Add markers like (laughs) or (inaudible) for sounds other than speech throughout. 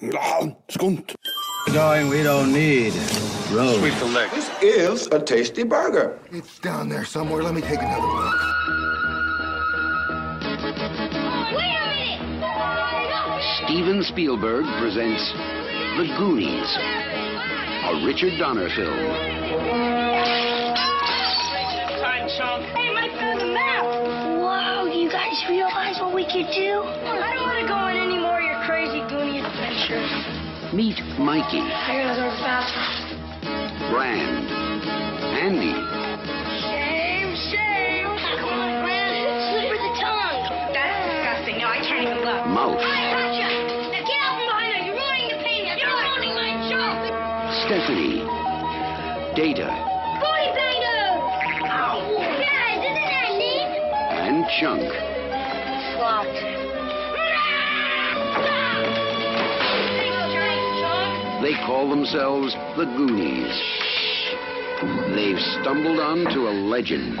Ja, skunt. Going, we don't need roads. This is a tasty burger. It's down there somewhere. Let me take another look. Wait a minute! Steven Spielberg presents The Goonies, a Richard Donner film. Time, Chunk. Hey, Mike found the map! Whoa, you guys realize what we could do? Meet Mikey, I gotta go to the bathroom. Brand, Andy, Shame, shame! Come on, Brad. Slip the tongue. That's disgusting. No, I can't even look. Mouth, I gotcha! Now get out from behind her. You're ruining the painting. You're ruining my joke! Stephanie, Data, Booty banger! Oh, guys, isn't that neat? and Chunk. They call themselves The Goonies. They've stumbled onto a legend,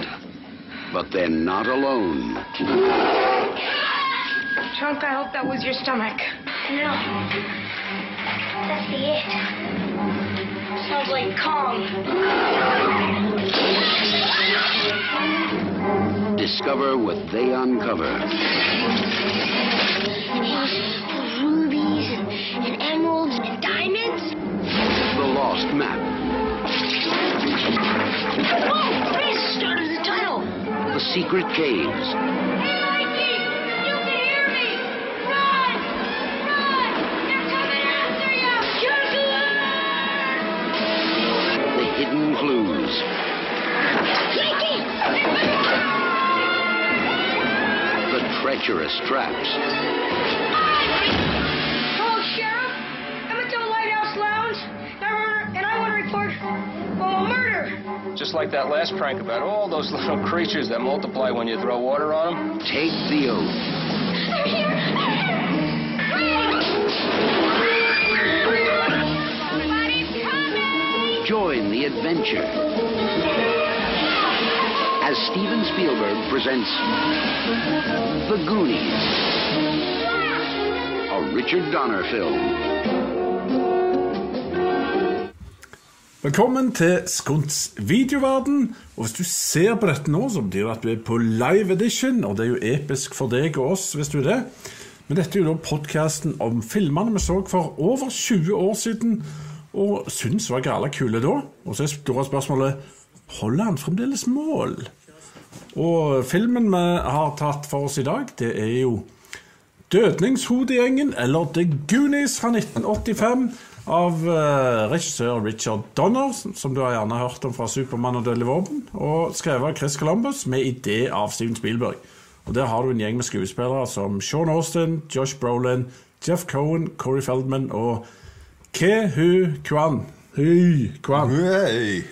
but they're not alone. Chunk, I hope that was your stomach. No. That's the it. Sounds like Kong. Discover what they uncover. Rubies and, and emeralds and diamonds. The lost map, Oh, this started the tunnel. the secret caves, Hey, Mikey! You can hear me! Run! Run! They're coming after you! You're the hidden clues, Mikey! the treacherous traps, Just like that last prank about all those little creatures that multiply when you throw water on them. take the oath. They're here! Join the adventure. As Steven Spielberg presents The Goonies, a Richard Donner film. Velkommen til Skunts videoverden. Og hvis du ser på dette nå, så betyr det at du er på live edition, og det er jo episk for deg og oss, hvis du er det. Men dette er jo da podkasten om filmene vi så for over 20 år siden, og syns var gale kule da. Og så er store spørsmålet holder han fremdeles mål? Og filmen vi har tatt for oss i dag, det er jo Dødningshodegjengen, eller The Goonies fra 1985, av uh, regissør Richard Donner, som du har gjerne hørt om fra Supermann og Dødelig våpen, og skrevet av Chris Columbus med idé av Steven Spielberg. Og Der har du en gjeng med skuespillere som Sean Austin, Josh Brolin, Jeff Cohen, Corey Feldman og Ke-Hu Kwan. Hui Kwan. Hey.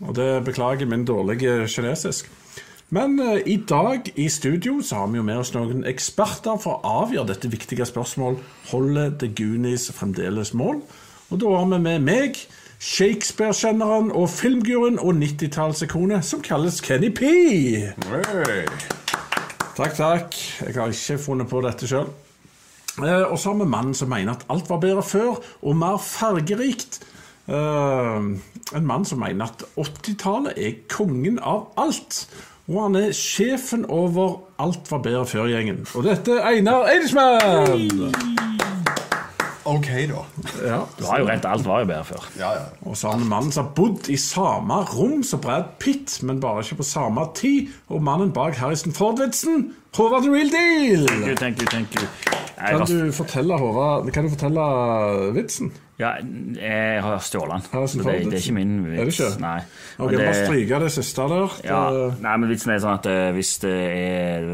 Og det beklager min dårlige kinesisk. Men uh, i dag i studio så har vi jo med oss noen eksperter for å avgjøre dette viktige spørsmål. Holder The Goonies fremdeles mål? Og da har vi med meg, Shakespeare-kjenneren og filmguruen og 90-tallsikone som kalles Kenny P. Hey. Takk, takk. Jeg har ikke funnet på dette sjøl. Eh, og så har vi mannen som mener at alt var bedre før, og mer fargerikt. Eh, en mann som mener at 80-tallet er kongen av alt. Og han er sjefen over Alt var bedre før-gjengen. Og dette er Einar Eidsmann! Ok, da. Ja. Du har jo rett, alt var jo bedre før. Ja, ja. Og så har vi mannen som har bodd i samme rom som Brad Pitt, men bare ikke på samme tid. Og mannen bak Harrison Ford-vitsen, Håvard the Real Deal! Thank you, thank you, thank you. Jeg, Kan du fortelle, Håvard, kan du fortelle vitsen? ja, jeg har stjålet den. Det, det er ikke min vits. Er det ikke? Nei. Ok, det- Bare stryke det siste der. Ja, nei, men vitsen er sånn at eh, hvis det er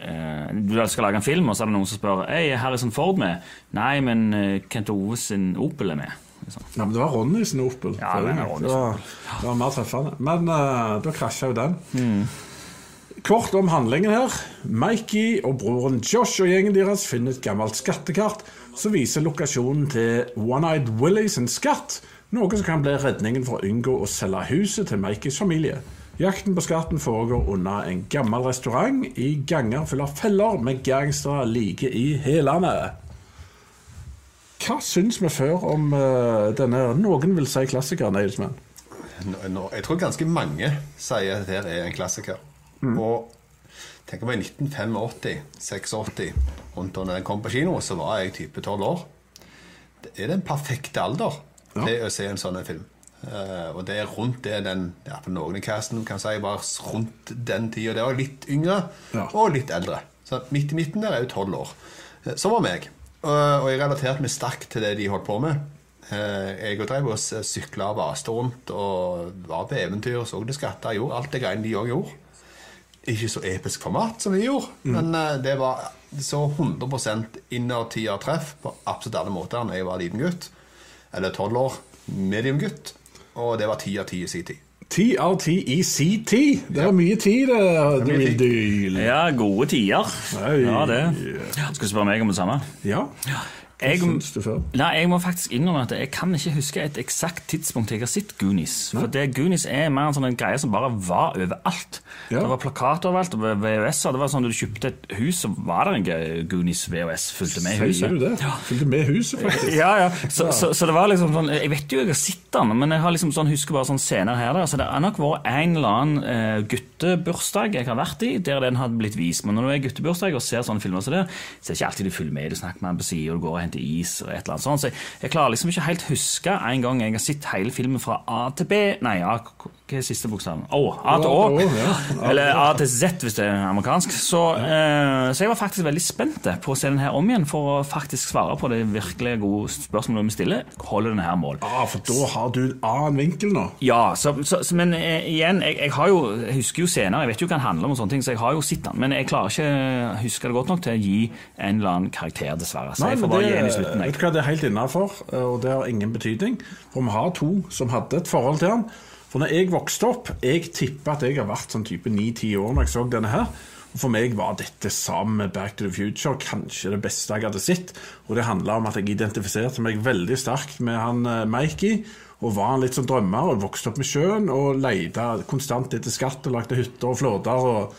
eh, Du skal lage en film, og så er det noen som spør Hei, er Harrison Ford med. Nei, men eh, Kent Ove sin Opel er med. Liksom. Ja, men det var Ronny sin Opel. Ja, det var det, var, det var mer treffende. Men uh, da krasja jo den. Mm. Kort om handlingen her. Mikey og broren Josh og gjengen deres finner et gammelt skattekart som viser lokasjonen til One-Eyed Willy sin skatt. Noe som kan bli redningen for å unngå å selge huset til Mikeys familie. Jakten på skatten foregår under en gammel restaurant i ganger full av feller med gangstere like i hælene. Hva syns vi før om uh, denne Noen vil si klassikeren, Eidsmann? Nå, nå, jeg tror ganske mange sier at dette er en klassiker. Og tenk om i 1985-86, rundt da jeg kom på kino, så var jeg type 12 år. Det er den perfekte alder til å se en sånn film. Eh, og det er rundt det den ja, for Noen i casten kan si var rundt den tida. Det var litt yngre Ja. og litt eldre. Så midt i midten der er jo 12 år. Eh, Som var meg. Og, og jeg relaterte meg sterkt til det de holdt på med. Eh, Jeg og drev og sykla og vaste rundt og var på eventyr, så det skatter, gjorde alt det greiene de òg gjorde. Ikke så episk format som vi gjorde, men eh, det var så 100% innertier-treff på absolutt alle måter da jeg var liten gutt. Eller tolv år, medium gutt. Og det var ti av ti i sin tid. Ti av ti i si tid. Det er mye tid, det. Du mye vil tid. Ja, gode tider. Ja, det. Skal du spørre meg om det samme? Ja. Jeg, syns du før? nei, jeg må faktisk innrømme at jeg kan ikke huske et eksakt tidspunkt jeg har sett Goonies. For det Goonies er mer en sånn en greie som bare var overalt. Ja. Det var plakater overalt, og VHS-er. Det var sånn at du kjøpte et hus, så var det en Goonies VHS fulgte med i huset. Sier du det? Fulgte med huset, faktisk. (laughs) Ja, ja. Så, så, så det var liksom sånn Jeg vet jo jeg har sett den, men jeg har liksom sånn, husker bare sånn scener her der. Så det har nok vært en eller annen uh, guttebursdag jeg har vært i, der den hadde blitt vist. Men når du er guttebursdag og ser sånne filmer som det, så er det ikke alltid du følger med. Du snakker med han på sida, du går og henter is og et eller annet sånt. Så jeg klarer liksom ikke helt huske en gang jeg har sett hele filmen fra A til B Nei, A, hva er siste bokstaven? Å, A til Å. Oh, ja. (laughs) Eller A til Z, hvis det er amerikansk. Så, eh, så jeg var faktisk veldig spent på å se den her om igjen, for å faktisk svare på det virkelig gode spørsmålet vi stiller. Holder den her mål? Ah, for da har du en annen vinkel nå. Ja, så, så, men eh, igjen, jeg, jeg, har jo, jeg husker jo senere, jeg vet jo hva den handler om, og sånne ting, så jeg har jo sett den, men jeg klarer ikke huske det godt nok til å gi en eller annen karakter, dessverre. Så jeg får bare det, gi en i slutten. vet du hva, det er helt innafor, og det har ingen betydning. For vi har to som hadde et forhold til han. For når jeg vokste opp, jeg tipper at jeg har vært sånn type 9-10 år når jeg så denne her. Og For meg var dette sammen med Back to the Future kanskje det beste jeg hadde sett. Og det handla om at jeg identifiserte meg veldig sterkt med han eh, Mikey. Og var han litt som drømmer og vokste opp med sjøen og leita konstant etter skatt og lagde hytter og flåter. og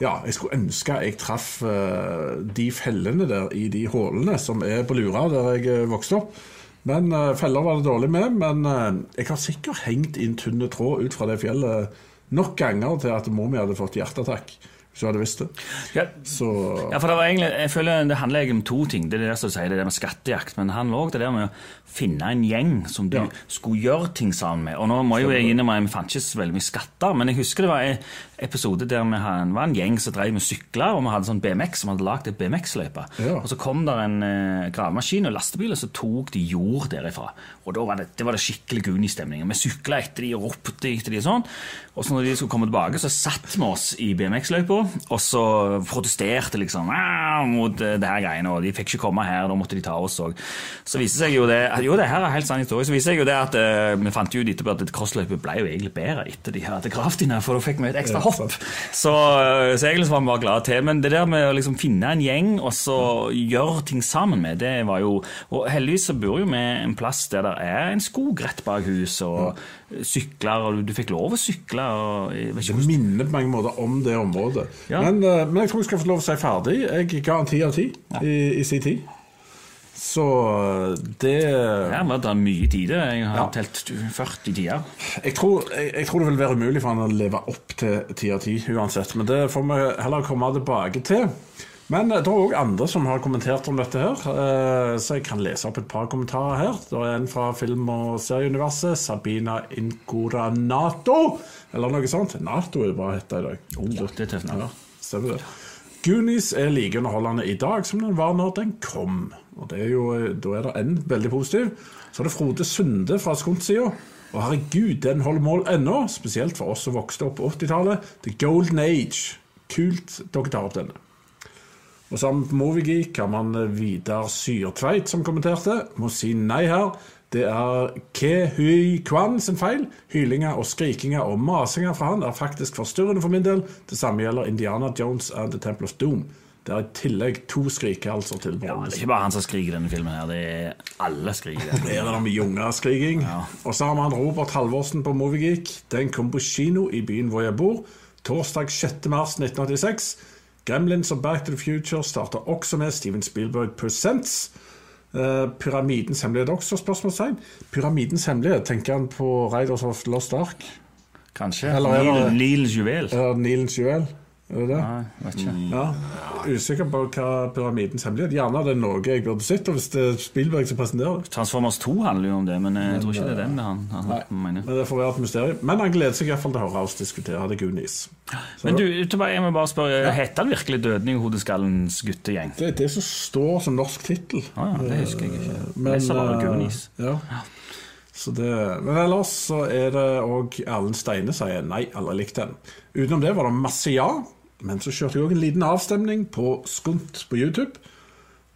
ja, jeg skulle ønske jeg traff eh, de fellene der i de hullene som er på Lura, der jeg eh, vokste opp. Men eh, feller var det dårlig med. Men eh, jeg har sikkert hengt inn tynne tråd ut fra det fjellet nok ganger til at mor mi hadde fått hjerteattakk. Hvis du hadde visst det. Ja, Så Ja, for det var egentlig, jeg føler det handler egentlig om to ting. Det er det som du sier, det der med skattejakt, men det handler det der med å finne en gjeng som du Ja. skulle gjøre ting sammen med. Og nå må jo jeg innrømme vi fant ikke så veldig mye skatter, men jeg husker det var en episode der vi hadde, var en gjeng som drev med sykler, og vi hadde sånn BMX som hadde lagd et BMX-løype. Ja. Og så kom der en eh, gravemaskin og lastebil, og så tok de jord derifra. Og da var det, det var det skikkelig Guni-stemning. Vi sykla etter de og ropte etter de og sånn. Og så når de skulle komme tilbake, så satt vi oss i BMX-løypa, og så protesterte liksom «Ah!» mot eh, det her greiene, og de fikk ikke komme her, da måtte de ta oss òg. Så viser seg jo det Jo, det her er helt sann historie. Så viser seg jo det at uh, vi fant ut etterpå at crossløypet ble jo egentlig bedre etter de hadde gravd inn her, for da fikk vi et ekstra hopp. Så, eh, så egentlig var vi bare glade til. Men det der med å liksom finne en gjeng og så gjøre ting sammen med, det var jo Og heldigvis så bor jo vi en plass der det er en skog rett bak huset, og sykler, og du, fikk lov å sykle. og det minner på mange måter om det området. Ja. Men, eh, men jeg tror jeg skal få lov å si ferdig. Jeg ga en ti av ti i, i sin tid. Så eh, det Ja, men det er mye tid. Jeg har Ja. telt 40 tider. Jeg tror, jeg, jeg tror det vil være umulig for han å leve opp til ti av ti uansett, men det får vi heller komme tilbake til. Men eh, det er òg andre som har kommentert om dette her, eh, så jeg kan lese opp et par kommentarer her. Det er en fra film- og serieuniverset, Sabina Incoranato, eller noe sånt. Nato er det bare hette i dag. Oh, det er tøft. Ja, stemmer det. Goonies er like underholdende i dag som den var når den kom. Og det er jo, Da er det en veldig positiv. Så er det Frode Sunde fra Skundsida. Og herregud, den holder mål ennå, spesielt for oss som vokste opp på 80-tallet. The Golden Age. Kult dere tar opp denne. Og sammen på Moviegeek har man Vidar Syrtveit som kommenterte. Må si nei her. Det er Ke Hui Kwan sin feil. Hylinger og skrikinger og masinger fra han er faktisk forstyrrende for min del. Det samme gjelder Indiana Jones and The Temple of Doom. Det er i tillegg to skrikehalser til Ja, det er ikke bare han som skriker i denne filmen. her, det er Alle skriker. Det Er det mye ungerskriking? Og så har vi han Robert Halvorsen på Moviegeek. Den kom på kino i byen hvor jeg bor. Torsdag 6. mars 1986. Gremlins og Back to the Future starter også med Steven Spielberg Presents. Uh, Pyramidens hemmelighet også? spørsmålstegn. Pyramidens hemmelighet, tenker han på Raiders of Lost Ark? Kanskje. Eller er det- juvel. Eller Nilens juvel? Er det det? Nei, vet ikke. Ja. Usikker på hva Pyramidens hemmelighet Gjerne det er noe jeg burde sett, hvis det er Spielberg som presenterer det. Transformers 2 handler jo om det, men jeg tror ikke det er den han, han Nei, mener. men det får være et mysterium. Men han gleder seg i hvert fall til å høre oss diskutere det Goonies. Men du, jeg må bare spørre, heter han virkelig 'Døden i hodeskallens guttegjeng'? Det er det som står som norsk tittel. Ah, ja, det husker jeg ikke. Men, Jeg sa bare eh, Goonies. Ja. Så det, men ellers så er det òg Erlend Steine sier nei, aldri likt den. Utenom det var det masse ja, men så kjørte jeg òg en liten avstemning på Skunt på YouTube.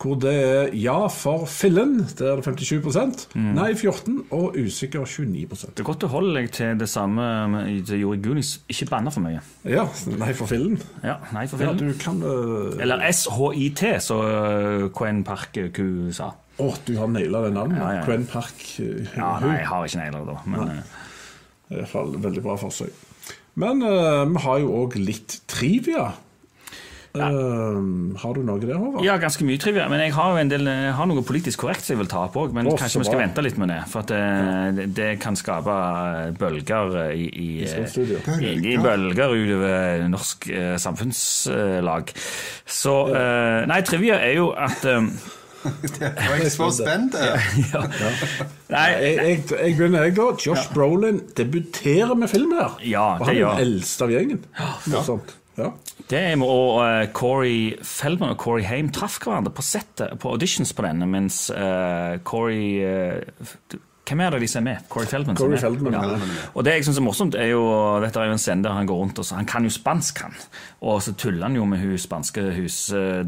Hvor det er ja for fillen, der er det 57 nei 14 og usikker 29% Det er godt å holde deg til det samme det gjorde i Goonies. Ikke banne for mye. Ja, nei for fillen. Ja, nei for Ja, film. du kan Uh... Eller SHIT, så uh, Quen Park Q sa. Å, du har naila det navnet. Ja, ja, ja. Quen Park. uh, Ja, nei, jeg har ikke naila det, da. Men uh, I hvert fall veldig bra forsøk. Men uh, vi har jo òg litt trivia. Øh, har du noe der, Håvard? Ja, ganske mye trivia. Men jeg har en del Jeg har noe politisk korrekt som jeg vil ta opp òg. Men Å, kanskje vi skal bra. vente litt med det. For at det, det, det kan skape bølger i, i, i, i bølger utover norsk eh, samfunnslag. Så eh, Nei, trivia er jo at eh, (laughs) Det var jeg så spent. ja. Nei, Jeg, jeg, jeg begynner, jeg, da. Josh Brolin debuterer med film her. Ja, og det han er den eldste av gjengen. Ja. Det er og uh, Corey Feldman og Corey Haim traff hverandre på settet på auditions på denne, mens uh, Corey eh, Hvem er det de som er med? Corey Feldman? Corey. Feldman, ja. ja. Og det jeg synes er morsomt, er jo Dette er jo en scene der han går rundt og så, Han kan jo spansk, han. Og så tuller han jo med hun spanske hus, eh,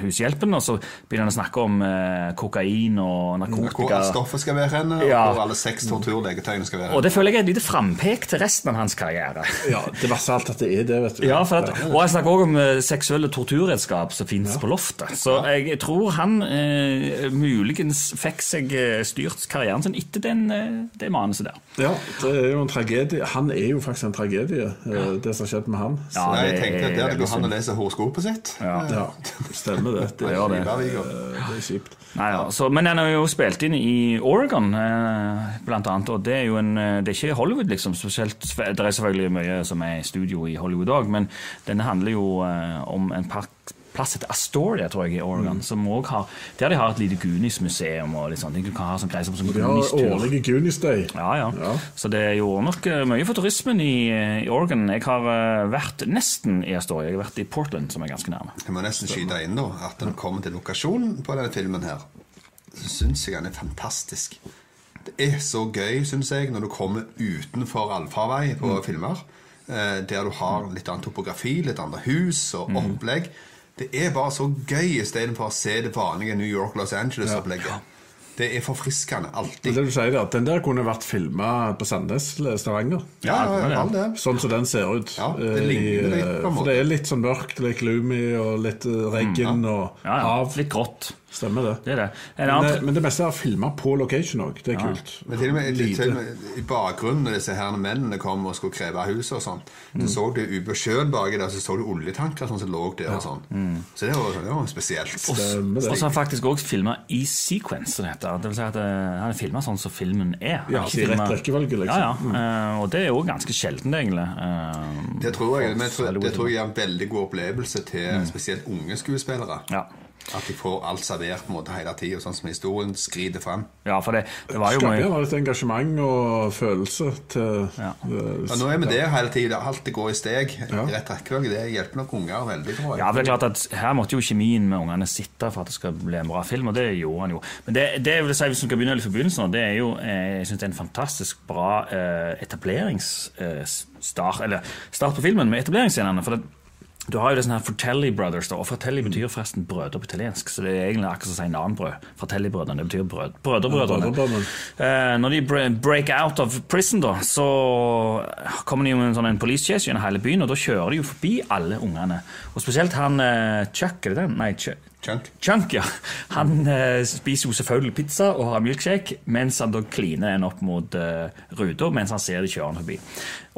hushjelpen, og så begynner han å snakke om eh, kokain og narkotika. Hvor stoffet skal være henne, Ja. og hvor alle seks torturlegetøyene skal være. Og det føler jeg er et lite frampek til resten av hans karriere. ja, Det verste alt at det er det, vet du. Ja, for at, og jeg snakker også om eh, seksuelle torturredskap som finnes på loftet. Så jeg tror han eh, muligens fikk seg eh, styrt karrieren sin etter den, eh, det manuset der. Ja, det er jo en tragedie. Han er jo faktisk en tragedie, ja. det som har skjedd med han. Ja, Nei, jeg tenkte at er der det går han og synd. leser horoskopet sitt. Ja. Ja, stemmer det. (laughs) Det, gjør det. eh, det er kjipt. Nei, ja. så, men den er jo spilt inn i Oregon, eh, blant annet. Og det er jo en eh, Det er ikke Hollywood, liksom. spesielt. Det er selvfølgelig mye som er i studio i Hollywood òg, men denne handler jo eh, om en park plass heter Astoria, tror jeg, i Oregon. Som også har, Der de har et lite Goonies-museum og litt sånne ting. Du kan ha sånn greier som som De har Goonies-tur. årlige Goonies Day. Ja, ja, Ja. Så det gjorde nok eh, mye for turismen i, eh, i Oregon. Jeg har eh, vært nesten i Astoria. Jeg har vært i Portland, som er ganske nærme. Jeg må nesten skyte inn da, at når det kommer til lokasjonen på denne filmen her, så syns jeg den er fantastisk. Det er så gøy, syns jeg, når du kommer utenfor allfarvei på filmer. eh, Der du har litt annen topografi, litt andre hus og opplegg. Det er bare så gøy istedenfor å se det vanlige New York-Los Angeles-opplegget. Det er forfriskende. alltid. Det du sier, er at Den der kunne vært filma på Sandnes eller Stavanger. Ja, ja, ja, det. Sånn som den ser ut. Ja, det Eh, ligner litt, på en For det er litt sånn mørkt, litt gloomy og litt regn og Ja, ja. hav. Litt grått. Stemmer det. Det er det. En Men, annen det, men det meste er filma på location òg. Det er kult. Men til og med, til og med i bakgrunnen når disse her mennene kom og skulle kreve huset og sånn, så så du ute på sjøen baki der, så så du oljetanker sånn som lå der og sånn. Så det var, det var spesielt. Stemmer Og så har faktisk også filma i sequence, som det heter. Det vil si at eh, han har filma sånn som filmen er. Han Ja, ikke i rett rekkefølge, liksom. Ja, ja. Mm. og det er jo ganske sjeldent, egentlig. Eh, Det tror jeg, men jeg tror, det tror jeg er en veldig god opplevelse til spesielt unge skuespillere. ja. At de får alt servert på en måte hele tida, sånn som historien skrider frem. ja, for det, det var jo mye gjerne litt engasjement og følelse til Ja. Det, Og nå er vi der hele tida. Alt det går i steg. Ja. I rett rekkefølge. Det hjelper nok unger veldig, tror jeg. Ja, for det er klart at Her måtte jo kjemien med ungene sitte for at det skal bli en bra film, og det gjorde han jo. Men det, det jeg vil si, hvis vi skal begynne litt fra begynnelsen, det er jo eh, jeg synes det er en fantastisk bra eh, etableringsstart, Eh, eller start på filmen med etableringsscenene. for det Du har jo det sånne her Fratelli Brothers, da, og Fratelli betyr forresten brødre på italiensk. Så det er egentlig akkurat som å si navnbrød. Fratelli-brødrene, det betyr brød, brødrebrødrene. Brødrebrødrene. Eh, når de break out of prison, da, så kommer de jo med en sånn en police chase gjennom hele byen, og da kjører de jo forbi alle ungene. Og spesielt han eh, Chuck, er det den? Nei, Chuck. Chunk. Chunk, ja. Han eh, spiser jo selvfølgelig pizza og har milkshake, mens han da kliner en opp mot eh, ruta mens han ser de kjørende forbi.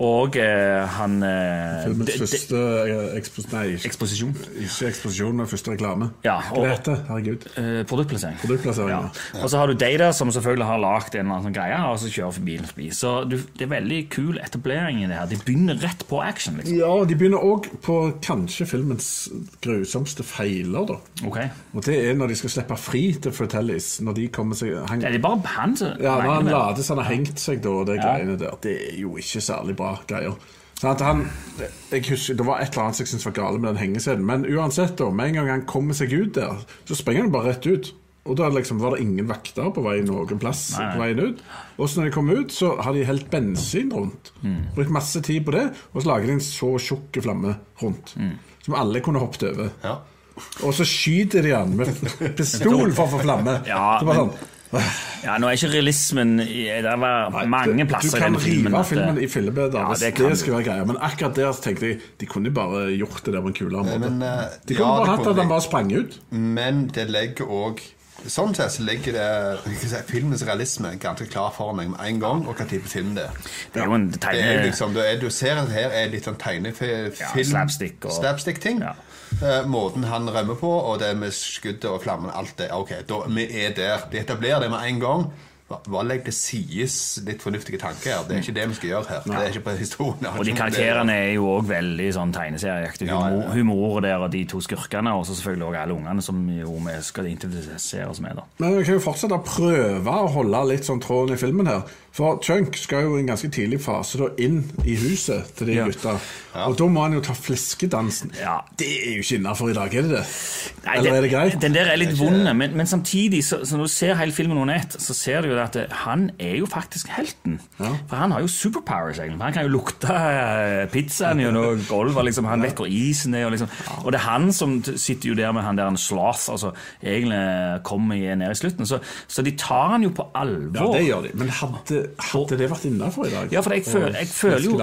Og eh, han eh, Filmens første eh, ekspos... Nei, ikke, Eksposisjon. ikke eksposisjon, men første reklame. Ja, og- Hva heter Herregud. Eh, produktplassering. Produktplassering, Ja. ja. Og så har du Data, som selvfølgelig har lagd en eller annen sånn greie, og så kjører bilen forbi. Så du, det er veldig kul etablering i det her. De begynner rett på action, liksom. Ja, de begynner òg på kanskje filmens grusomste feiler, da. Ok. Og det er når de skal slippe fri til Fratellis. Når de kommer seg han, Er det bare han som Ja, når han later som han har hengt seg, da, og det Ja. greiene der. Det er jo ikke særlig bra greier. Sånn at han, jeg husker, Det var et eller annet jeg syntes var gale med den hengescenen. Men uansett, da, med en gang han kommer seg ut der, så springer han bare rett ut. Og da liksom, var det ingen vakter på vei noen plass Nei, nei. på veien ut. Og så når de kom ut, så har de helt bensin rundt. Mm. Brukt masse tid på det, og så lager de en så tjukk flamme rundt. Mm. Som alle kunne hoppet over. Ja. Og så skyter de han med pistol for å få flamme. Ja, men- sånn Ja, nå er ikke realismen Det var mange plasser Du i den filmen. rive kan rive filmen i fillebiter Ja, det det, kan skal være greia. Men akkurat der tenkte jeg de kunne bare gjort det der på en kulere måte. Men, uh, de ja, kunne bare det hatt at han bare sprang ut. Men det legger òg Sånn sett så legger det (laughs) si, filmens realisme ganske klar for meg med en gang, og hva type film det er. Det er jo en Det er liksom, du, er, du ser at her er litt sånn tegnefilm Ja, slapstick og- Slapstick-ting. Eh, måten han rømmer på, og det med skuddet og flammen, alt det. Ok, da, vi er der. De etablerer det med en gang. Hva- legger til sides litt fornuftige tanker? Det er ikke det vi skal gjøre her. Det er ikke på historien. Og de karakterene er jo òg veldig sånn tegneserieaktig Ja, ja, humor, ja. humor der, og de to skurkene, og så selvfølgelig også alle ungene som jo vi skal identifisere oss med. da. Men vi kan jo fortsette å prøve å holde litt sånn tråden i filmen her. For Chunk skal jo i en ganske tidlig fase da inn i huset til de Ja. gutta. Og da må han jo ta fleskedansen. Ja. Det er jo ikke innafor i dag, er det det? Nei, Eller er det greit? Den der er litt vond, men, men samtidig, så, så når du ser hele filmen under ett, så ser du jo at det, han er jo faktisk helten. For han har jo superpowers, egentlig. Han kan jo lukte eh, pizzaen gjennom (laughs) gulvet, liksom. han vet hvor isen er. Og, liksom. og det er han som sitter jo der med han der han sloth, altså egentlig kommer i- ned i slutten. Så, så de tar han jo på alvor. Ja, det gjør de. Men hadde, hadde det vært innafor i dag? Ja, for jeg, føler, jeg, føler jo,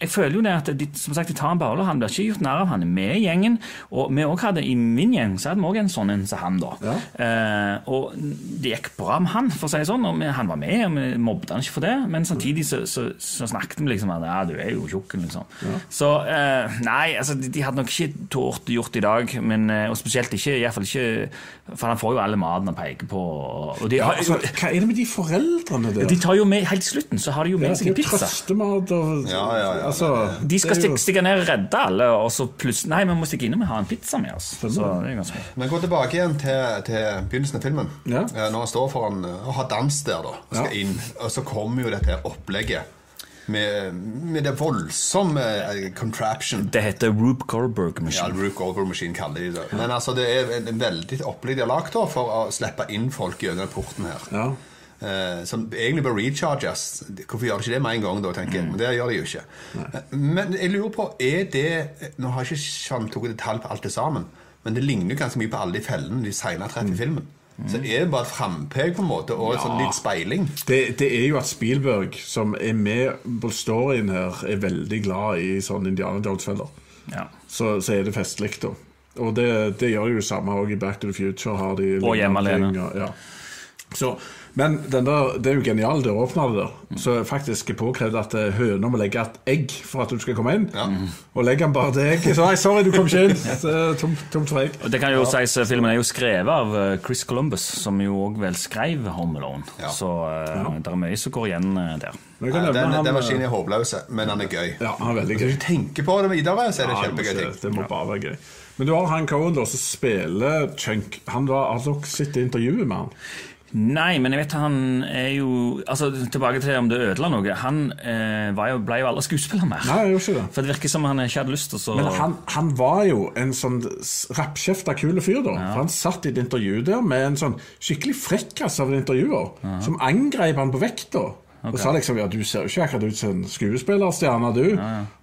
jeg føler jo det at de, som sagt, de tar han på alvor. Han blir ikke gjort narr av. Han er med i gjengen. Og vi også hadde, i min gjeng så hadde vi òg en sånn en som han, da. Ja. Eh, og det gikk bra med han, for å si det sånn. Og vi, han var med, og vi mobbet han ikke for det. Men samtidig så, så, så snakket vi liksom at ja, du er jo tjukken, liksom. Så eh, nei, altså, de, de hadde nok ikke tort gjort i dag. Men, eh, og spesielt ikke, i hvert fall ikke For han får jo alle maten han peker på. Og de, Ja, altså, hva er det med de foreldrene der? de tar jo med, Helt til slutten så har de jo med Ja, seg en pizza. trøstemat og Ja, ja, ja. Altså, De skal stikke, stikke ned og redde alle, og så plutselig Nei, vi må stikke innom og ha en pizza med oss. Så det er ganske Men gå tilbake igjen til, til begynnelsen av filmen. Ja. Når han står foran eh, og har dans der, da, og skal inn. Og så kommer jo dette opplegget med, med det voldsomme eh, contraption. Det heter Rube Goldberg Ja, Machine. Goldberg Machine kaller de det. Men altså, det er en- en veldig opplegg de har lagd for å slippe inn folk gjennom porten her. Ja. Eh, som egentlig bør recharges. Hvorfor gjør de ikke det med en gang? da, tenker jeg? Men det gjør de jo ikke. Eh, Men jeg lurer på, er det Nå har jeg ikke tatt detalj på alt det sammen, men det ligner jo ganske mye på alle de fellene de senere treffer i filmen. Så er det bare et frampek på en måte, og sånn litt speiling. Det, det er jo at Spielberg, som er med på storyen her, er veldig glad i sånn Indiana Jones-feller. Ja. Så, så er det festlig, da. Og det, det gjør jo det samme òg i Back to the Future. Har de Og Hjemme alene. Ja. Så, men den der, det er jo genial døråpner det der. Så faktisk er påkrevd at eh, høna må legge et egg for at du skal komme inn. Og legger han bare det egget, så nei, sorry, du kom ikke inn. Eh, tomt, tom for egg. Og det kan jo sies, eh, Filmen er jo skrevet av Chris Columbus, som jo òg vel skrev Home Alone. Ja. Så eh, det er mye som går igjen der. Ja, den, han, den maskinen er håpløs, men han er gøy. Ja, han er veldig Hvis gøy. du tenker på det videre, så er det Ja, kjempegøy det, det må bare være gøy. Men du har han Cohen da, som spiller Chunk. Han var, Har dere sett intervjuet med han? Nei, men jeg vet han er jo altså Tilbake til om det ødela noe. Han eh, var jo, ble jo aldri skuespiller mer. Nei, jeg ikke det. For det virker som han ikke hadde lyst til å Men han, han var jo en sånn rappkjefta kul fyr, da. For han satt i et intervju der med en sånn skikkelig frekkas av en intervjuer, som angrep han på vekta. Og sa liksom ja, du ser jo ikke akkurat ut som en skuespillerstjerne, du.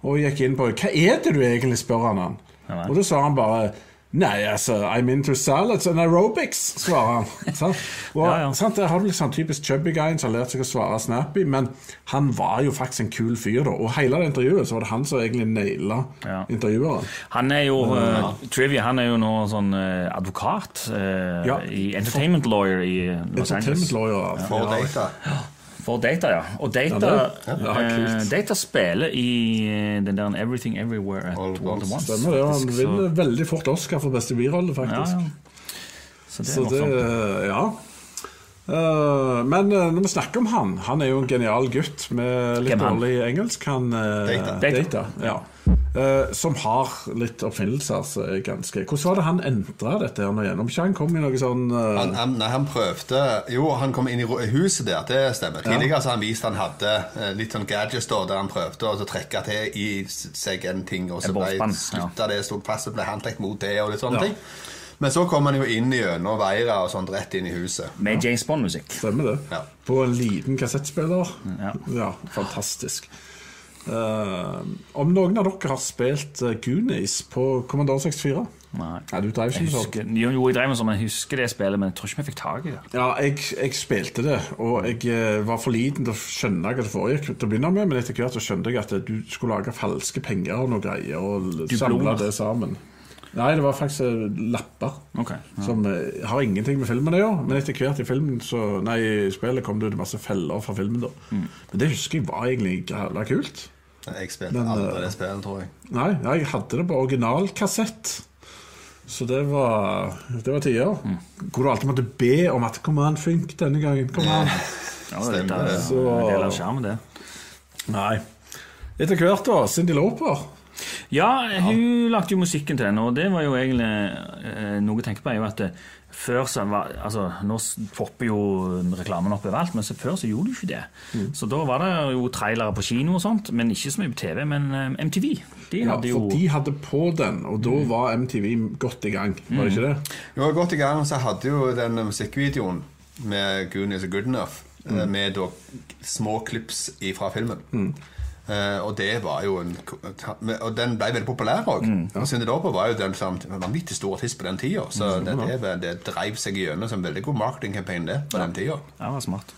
Og gikk inn på hva er det du egentlig spør han han. Ja. Og da sa han bare Nei, altså, I'm into salads and aerobics, svarer han. (laughs) sant? Og, Ja, ja. Sant? Der har du litt sånn typisk chubby guy som har lært seg å svare snappy, men han var jo faktisk en kul fyr, da. Og hele det intervjuet så var det han som egentlig naila Ja. intervjueren. Han er jo eh, Trivia, han er jo nå sånn uh, advokat eh, Ja. i Entertainment Lawyer i Los Entertainment Angeles. lawyer. For Ja. data. For Data, ja. Og Data, Ja, det- ja, Uh. Data spiller i eh, den der Everything Everywhere at All at All once. Stemmer det. Han vinner veldig fort Oscar for beste birolle, faktisk. ja. Så det er Så det morsomt. Ja. Eh, men uh, når vi snakker om han Han er jo en genial gutt med litt dårlig engelsk. Han uh, Data. Data, ja. Eh, som har litt oppfinnelser. Så er ganske Hvordan var det han endra dette her nå igjen? Om ikke han kom i noe sånn Han, han, nei, han prøvde Jo, han kom inn i huset der, det stemmer. Tidligere så han vist han hadde litt sånn gadgets da, der han prøvde å så trekke til i seg en ting, og så ble slutta det, sto fast, og ble han tatt mot det, og litt sånne Ja. ting. Men så kom han jo inn gjennom veira og sånt rett inn i huset. Med James Bond-musikk. Stemmer det? Ja. På en liten kassettspiller. Ja. ja fantastisk. Uh, om noen av dere har spilt uh, Goonies på Kommandant 64? Nei. Nei, du drev ikke sånt. husker, jo, jo, jeg drev med sånn, men jeg husker det spillet, men jeg tror ikke vi fikk tak i det. Ja, jeg, jeg spilte det, og jeg eh, var for liten til å skjønne hva det foregikk. til å begynne med, Men etter hvert så skjønte jeg at du skulle lage falske penger og noe greier, og samle det sammen. Nei, det var faktisk eh, lapper. Okay, ja. Som eh, har ingenting med filmen å gjøre. Men etter hvert i filmen så, nei, i spillet kom det ut masse feller fra filmen. da Mm. Men det husker jeg var egentlig jævla kult. Jeg spilte Men, aldri eh, det spillet, tror jeg. Nei, jeg hadde det på originalkassett. Så det var, det var tider. Mm. Hvor du alltid måtte be om at 'Kom an, fink denne gangen'. Kom an. Ja, Stemmer det. er det. Så- En del av skjermen, det. Nei. Etter hvert, da. Cindy Loper. Ja, hun lagde jo musikken til den, og det var jo egentlig eh, noe jeg tenkte på, er jo at eh, før så var Altså, nå popper jo reklamen opp overalt, men så før så gjorde de ikke det. Mm. Så da var det jo trailere på kino og sånt, men ikke så mye på TV. Men eh, MTV, de Ja, hadde jo for de hadde på den, og da var MTV godt i gang. Var det ikke det? Jo, godt i gang, og så hadde jo den musikkvideoen med Goonies og Good Enough mm. med da små klips fra filmen. Eh, og det var jo en Og den ble veldig populær òg. Og Cindy Lauper var jo den som vanvittig stor artist på den tida. Så det, det, det, det dreiv seg gjennom som en veldig god marketingkampanje det på den tida. Ja, det var smart.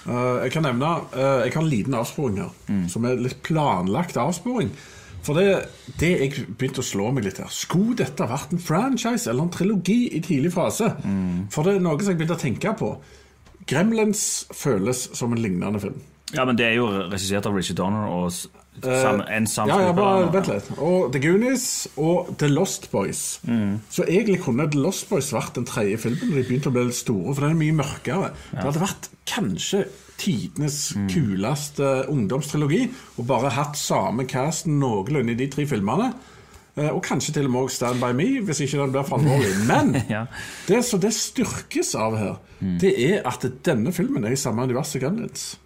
Uh, jeg kan nevne uh, Jeg har en liten avsporing her, som er litt planlagt avsporing. For det, det jeg begynte å slå meg litt her Skulle dette vært en franchise eller en trilogi i tidlig fase? For det er noe som jeg begynte å tenke på. Gremlins føles som en lignende film. Ja, men det er jo regissert av Richard Donner og en sam, en Eh, Ja, ja, bare vent litt. Og The Goonies og The Lost Boys. Så egentlig kunne The Lost Boys vært den tredje filmen de begynte å bli litt store, for den er mye mørkere. Det hadde vært kanskje tidenes kuleste ungdomstrilogi, og bare hatt samme casten noenlunde i de tre filmene. Eh, Og kanskje til og med Stand By Me, hvis ikke den blir for alvorlig. (laughs) Men Ja. det som det styrkes av her, det er at denne filmen er i samme univers som Gremlins.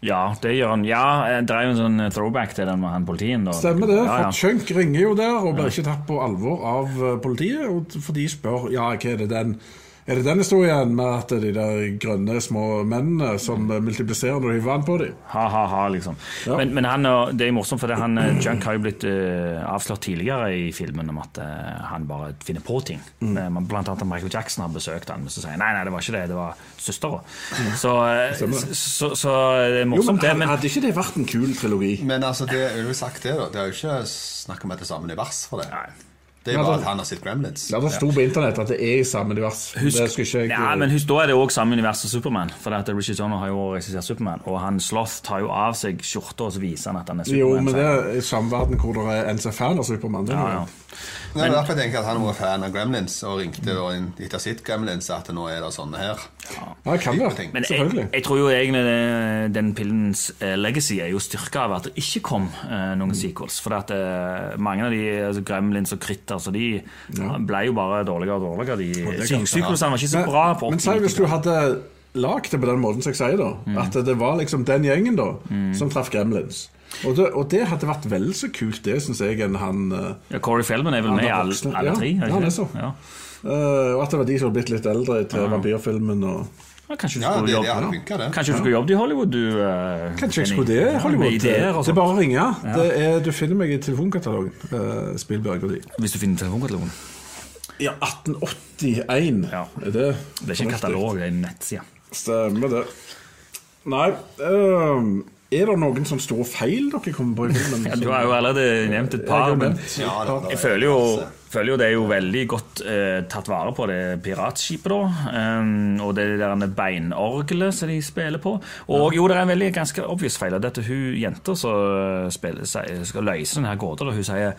Ja, det gjør han. Ja, det er jo en sånn throwback til den med han politien. Da. Stemmer det, Ja, ja. for Chunk ringer jo der og blir ikke tatt på alvor av eh, politiet. Og for de spør ja, hva er det den Er det den historien med at de der grønne små mennene som multipliserer når de hiver vann på dem? Ha, ha, ha, liksom. Ja. Men, men han, det er morsomt, for det, han, eh, Junk har jo blitt uh, avslørt tidligere i filmen om at uh, han bare finner på ting. Mm. Blant annet at Michael Jackson har besøkt han, men så sier han nei, nei, det var ikke det, det var søstera. Så, så, så, så det er Jo, men morsomt, det. Men Hadde ikke det vært en kul trilogi? Men altså, det jeg vil sagt det da Det er jo ikke snakk om at det er samme univers for det. Nei. Det er Ja, bare at han har sett Gremlins. Ja, Det sto på internett at det er i samme univers. Husk, det ikke jeg ja, men husk, da er det òg samme univers som Supermann. For at Richard Donner har jo regissert Supermann, og han Sloth tar jo av seg skjorta og så viser han at han er Jo, men det er i samme verden hvor det er en som er fan av Supermann. det er ja, ja. Det er derfor jeg tenker at han var fan av Gremlins og ringte mm. inn etter sitt Gremlins at nå er det sånne her. Ja, det kan det. Men jeg, jeg tror jo egentlig det- den pillens eh, legacy er jo styrka av at det ikke kom eh, noen sequels. For at eh, mange av de altså Gremlins og Critter så de ble jo bare dårligere og dårligere. De Syklusene var ikke så bra. på men si hvis du hadde lagd det på den måten som jeg sier, da. Mm. At det var liksom den gjengen da som traff Gremlins. Og det, og det hadde vært vel så kult, det syns jeg, enn han eh, ja, Corey Feldman er vel med i alle, alle tre? ja, han er så. Ja. Uh, Og at det var de som var blitt litt eldre til vampyrfilmen. Og, Ja, kanskje du Ja, skulle det, det jobbe det. Kanskje du skulle jobbe i Hollywood, du? Uh, Kanskje jeg skulle det, Hollywood. Ideer det er bare å ringe. Det er, du finner meg i telefonkatalogen. Uh, Spillberg og de. Hvis du finner telefonkatalogen. Ja, 1881 Ja. er det. Det er ikke en katalog, det er en nettside. Stemmer det. Nei um, Er det noen sånne store feil dere kommer på i filmen? (laughs) Ja, du har jo allerede nevnt et par, men Ja, det- det- jeg føler jo, føler jo det er jo veldig godt eh, tatt vare på, det piratskipet, da. Um, og det der beinorgelet som de spiller på. Og jo, det er en veldig ganske obvious feil. og Dette hun jenta som skal løse denne gåta, hun sier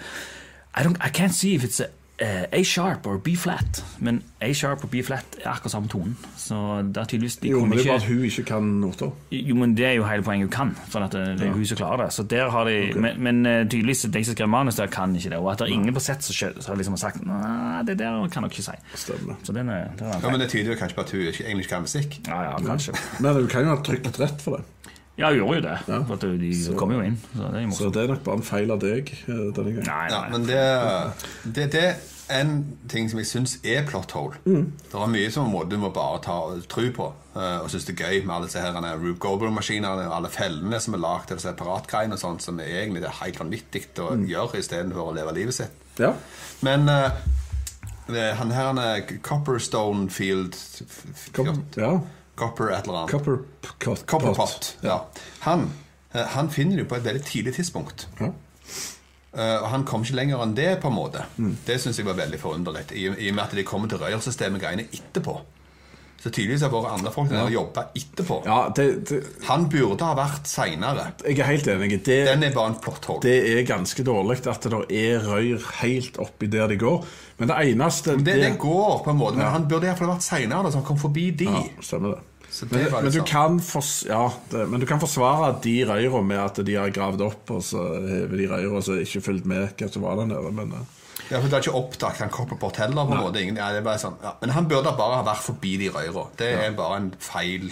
I, don't, I can't see if it's a, eh, A sharp og B flat. Men A sharp og B flat er akkurat samme tonen. Så det er tydeligvis de Jo, men det er ikke bare at hun ikke kan noter. jo, men Det er jo hele poenget hun kan. For at det, det er hun som klarer det. Så der har de, Men, men eh, tydeligvis de som skrev manus, der kan ikke det. Og at det er ingen på sett som har liksom sagt Nei, det der kan dere ikke si. Stemmer. Så den er, den er Ja, men Det tyder jo kanskje på at hun ikke egentlig kan musikk. ja, ja, kanskje. (laughs) Men hun kan jo ha trykt rett for det. Ja, hun gjorde jo det. For at de kom jo inn. Så det er Så det er nok bare en feil av deg eh, denne gangen. Nei, Ja, nei. men det, det, det en ting som jeg syns er plot hole. Det er mye som du må bare ta tro på, eh, og synes det er gøy med alle disse her Rube Goldberg-maskinene og alle fellene som er lagd til separatgreiene og sånt, som er egentlig det er helt vanvittig å gjøre istedenfor å leve livet sitt. Ja. Men uh, han her han er Copperstone Field ja. Copper et eller annet. Copper pot. Copperpot. Ja. Han, han finner du på et veldig tidlig tidspunkt. Ja. Eh, og han kom ikke lenger enn det, på en måte. Mm. Det syns jeg var veldig forunderlig. I, I og med at de kommer til røyrsystemet-greiene etterpå. Så tydeligvis har våre andre folk der jobba etterpå. ja det, det, Han burde ha vært seinere. jeg er helt enig. Det, Den er bare en plot det er ganske dårlig at det er røyr helt oppi der de går. Men det eneste Men det, det går på en måte, men han burde iallfall vært seinere, så han kom forbi de. Ja, stemmer det. Men, men, du kan fors, ja, det, men du kan forsvare de røyra med at de har gravd opp, og så hever de røyra og så ikke fulgt med hva som var der nede. Men eh, Ja, for Det er ikke oppdaget han Copperpot heller. på en måte Ingen, ja, det er bare sånn, ja. Men han burde bare ha vært forbi de røyra. Det er bare en feil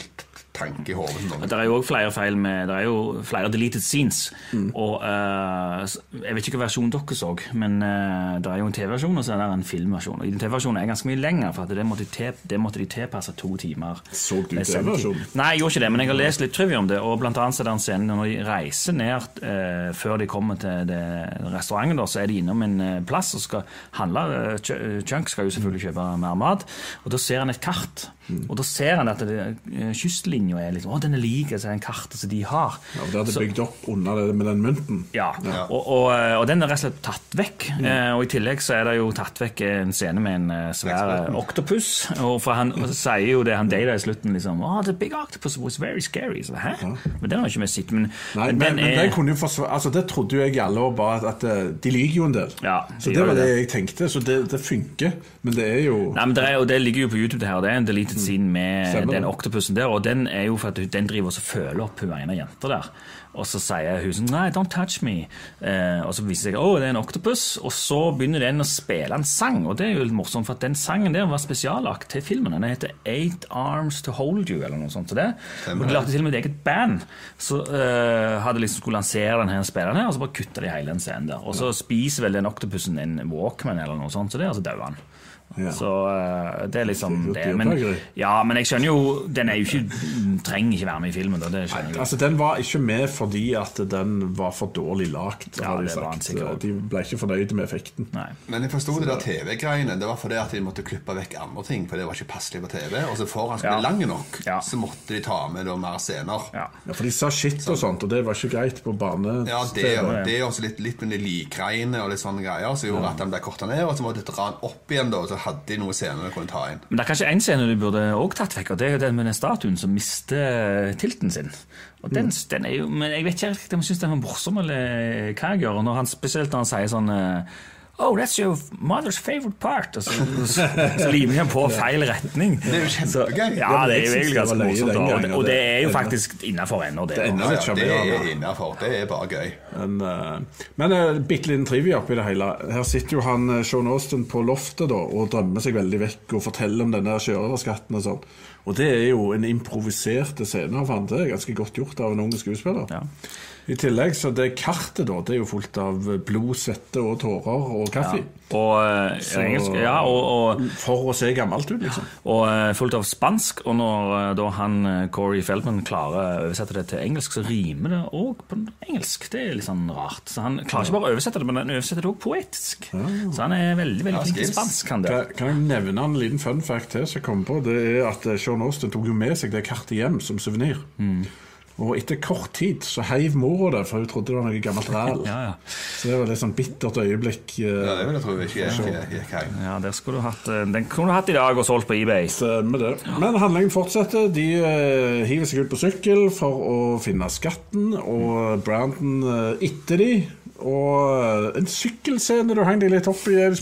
tanke i hodet. Det er jo òg flere feil med Det er jo flere deleted scenes. Mm. Og uh, Jeg vet ikke hvilken versjon dere så, men uh, det er jo en TV-versjon og så er det en filmversjon. Og i den TV-versjonen er ganske mye lenger, for det måtte, te, det måtte de tilpasse to timer. Så du. TV-versjonen? Nei, jeg gjorde ikke det, men jeg har lest litt trivia om det. Og blant annet er det en scene når de reiser ned uh, før de kommer til det, restauranten, så er de innom en plass og skal handle. Chunk skal jo selvfølgelig kjøpe mer mat, og da ser han et kart. Og da ser han at det, eh, kystlinja er liksom, å, den er lik altså, den kartet som de har. ja, det hadde Så- bygd opp under det med den mynten. ja, Og, og, og den er rett og slett tatt vekk. Eh, og I tillegg så er det jo tatt vekk en scene med en eh, svær eh, oktopus. Og for han og sier jo det han Data i slutten liksom oh, The big octopus was very scary. Så, Hæ? Men den har ikke vi sett. Men, Nei, men, den men er det kunne jo forsvare Altså, det trodde jo jeg i alle år bare at, at eh, de lyver jo en del. Ja, så det var det det. jeg tenkte. Så det, det funker. Men det er jo Nei, men det, er, og det ligger jo på YouTube, det her. Det er en deleted scene med Stemmer den oktopusen der. Og den er jo for at den driver og føler opp hun ene jenta der. Og så sier hun sånn Nei, don't touch me. Eh, og så viser det seg å, det er en oktopus. Og så begynner den å spille en sang. Og det er jo litt morsomt, for at den sangen der var spesiallagt til filmen. Den heter Eight Arms To Hold You, eller noe sånt. til det. Og de lagde til og med et eget band som hadde liksom skulle lansere denne spilleren her, og så bare kutta de hele den scenen der. Og så spiser vel den oktopusen en Walkman eller noe sånt, så det, og så dauer han. Ja. Så eh, det er liksom Det er Men, ja, men jeg skjønner jo Den er jo ikke, trenger ikke være med i filmen. Da, det skjønner jeg. Altså, Den var ikke med fordi at den var for dårlig lagt. Ja, de ble ikke fornøyde med effekten. Nei. Men jeg forsto det der TV-greiene. Det var fordi at de måtte klippe vekk andre ting. For det var ikke passelig på TV. Og så for han skulle Ja. bli lang nok, Ja. så måtte de ta med da mer scener. Ja. Ja, For de sa shit og sånt, og det var ikke greit på bane. Ja, det, er det er også litt, litt med de likgreiene og litt sånne greier som gjorde at den ble korta ned. Og så måtte de dra den opp igjen, da, og så hadde de noen scener de kunne ta inn. Men det er kanskje én scene du burde også tatt vekk, og det er jo den med den statuen som mister tilten sin. Og den, den er jo, men Jeg vet ikke om jeg syns den var morsom, eller hva jeg gjør. Når han, spesielt når han sier sånn eh, Oh, that's your mother's favorite part. Og så, så, så limer de på feil retning. Det er jo kjempegøy. ja, det er jo egentlig ganske morsomt. Og, og det er jo faktisk innafor ennå, det. Det Ja, ja, det sjarmerende. er innafor. Det er bare gøy. Men, uh, men uh, bitte liten trivia oppi det hele. Her sitter jo han eh, Sean Austin på loftet da, og drømmer seg veldig vekk og forteller om denne sjørøverskatten og sånn. Og det er jo en improvisert scene av han. Det er ganske godt gjort av en ung skuespiller. Ja. I tillegg så det kartet da, det er jo fullt av blod, svette og tårer og kaffe. Og eh, Så- engelsk, ja, og, og, For å se gammelt ut, liksom. og eh, fullt av spansk. Og når eh, da han Corey Feldman klarer å oversette det til engelsk, så rimer det òg på engelsk. Det er litt sånn rart. Så Han klarer ikke bare å oversette det, men han oversetter det òg poetisk. Så han er veldig veldig Ja, flink til spansk. han det. Kan, kan jeg nevne en liten fun fact til som jeg kom på? Det er at Sean Austin tok jo med seg det kartet hjem som suvenir. Og etter kort tid så heiv mora det, for hun trodde det var noe gammelt ræl. Ja, ja. Så det var litt sånn bittert øyeblikk. Uh, Ja, det tror jeg tro ikke gikk gikk hjem. Ja, der skulle du hatt, eh, Den kunne du hatt i dag og solgt på eBay. Stemmer det. Men handlingen fortsetter. De uh, hiver seg ut på sykkel for å finne skatten, og Brandon uh, etter de. Og en sykkelscene du hang deg litt opp i, eller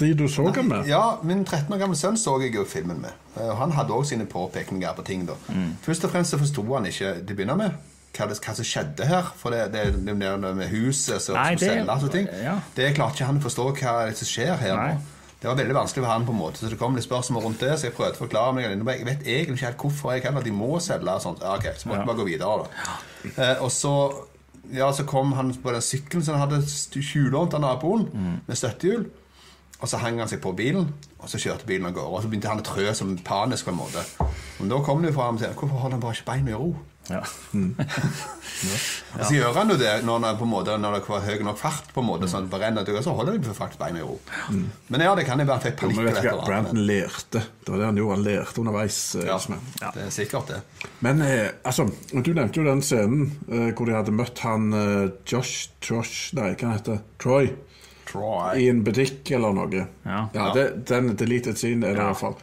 de du så den med. Ja, min 13 år gamle sønn så jeg jo filmen med. Eh, og Han hadde òg sine påpekninger på ting. da. Først og fremst så forsto han ikke til å begynne med hva, det, hva som skjedde her. For det, det, det, det med huset som Nei, som selger og ting. ja. Det klarte ikke han å forstå hva det som skjer her Nei. nå. Det var veldig vanskelig for han på en måte, så det kom litt spørsmål rundt det. Så jeg prøvde å forklare meg Jeg vet egentlig ikke helt hvorfor jeg heller de må selge. og sånt. Ja, ok, Så måtte jeg bare gå videre, da. Eh, og så ja, så kom han på den sykkelen som han hadde tjuvlånt av naboen, med støttehjul. Og så hang han seg på bilen, og så kjørte bilen av gårde. Og så begynte han å trø som panisk på en måte. Men da kom det jo fra ham til Hvorfor holder han bare ikke beina i ro? (laughs) Ja. Og så gjør han jo det når, det, på en måte, når det var høy nok fart, på en måte, sånn at renner så holder de faktisk beina i ro. Men ja, det kan jo være han fikk Jo, panikk men vet eller du et hva, eller Brandon lærte. Det var det han gjorde. Han lærte underveis. eh, Ja, Eidsmann. det er sikkert det. Men eh, altså, du nevnte jo den scenen eh, hvor de hadde møtt han eh, Josh Josh, Nei, hva heter? Troy. Troy. I en butikk eller noe. Ja. det, Den deleted scene er det i hvert fall.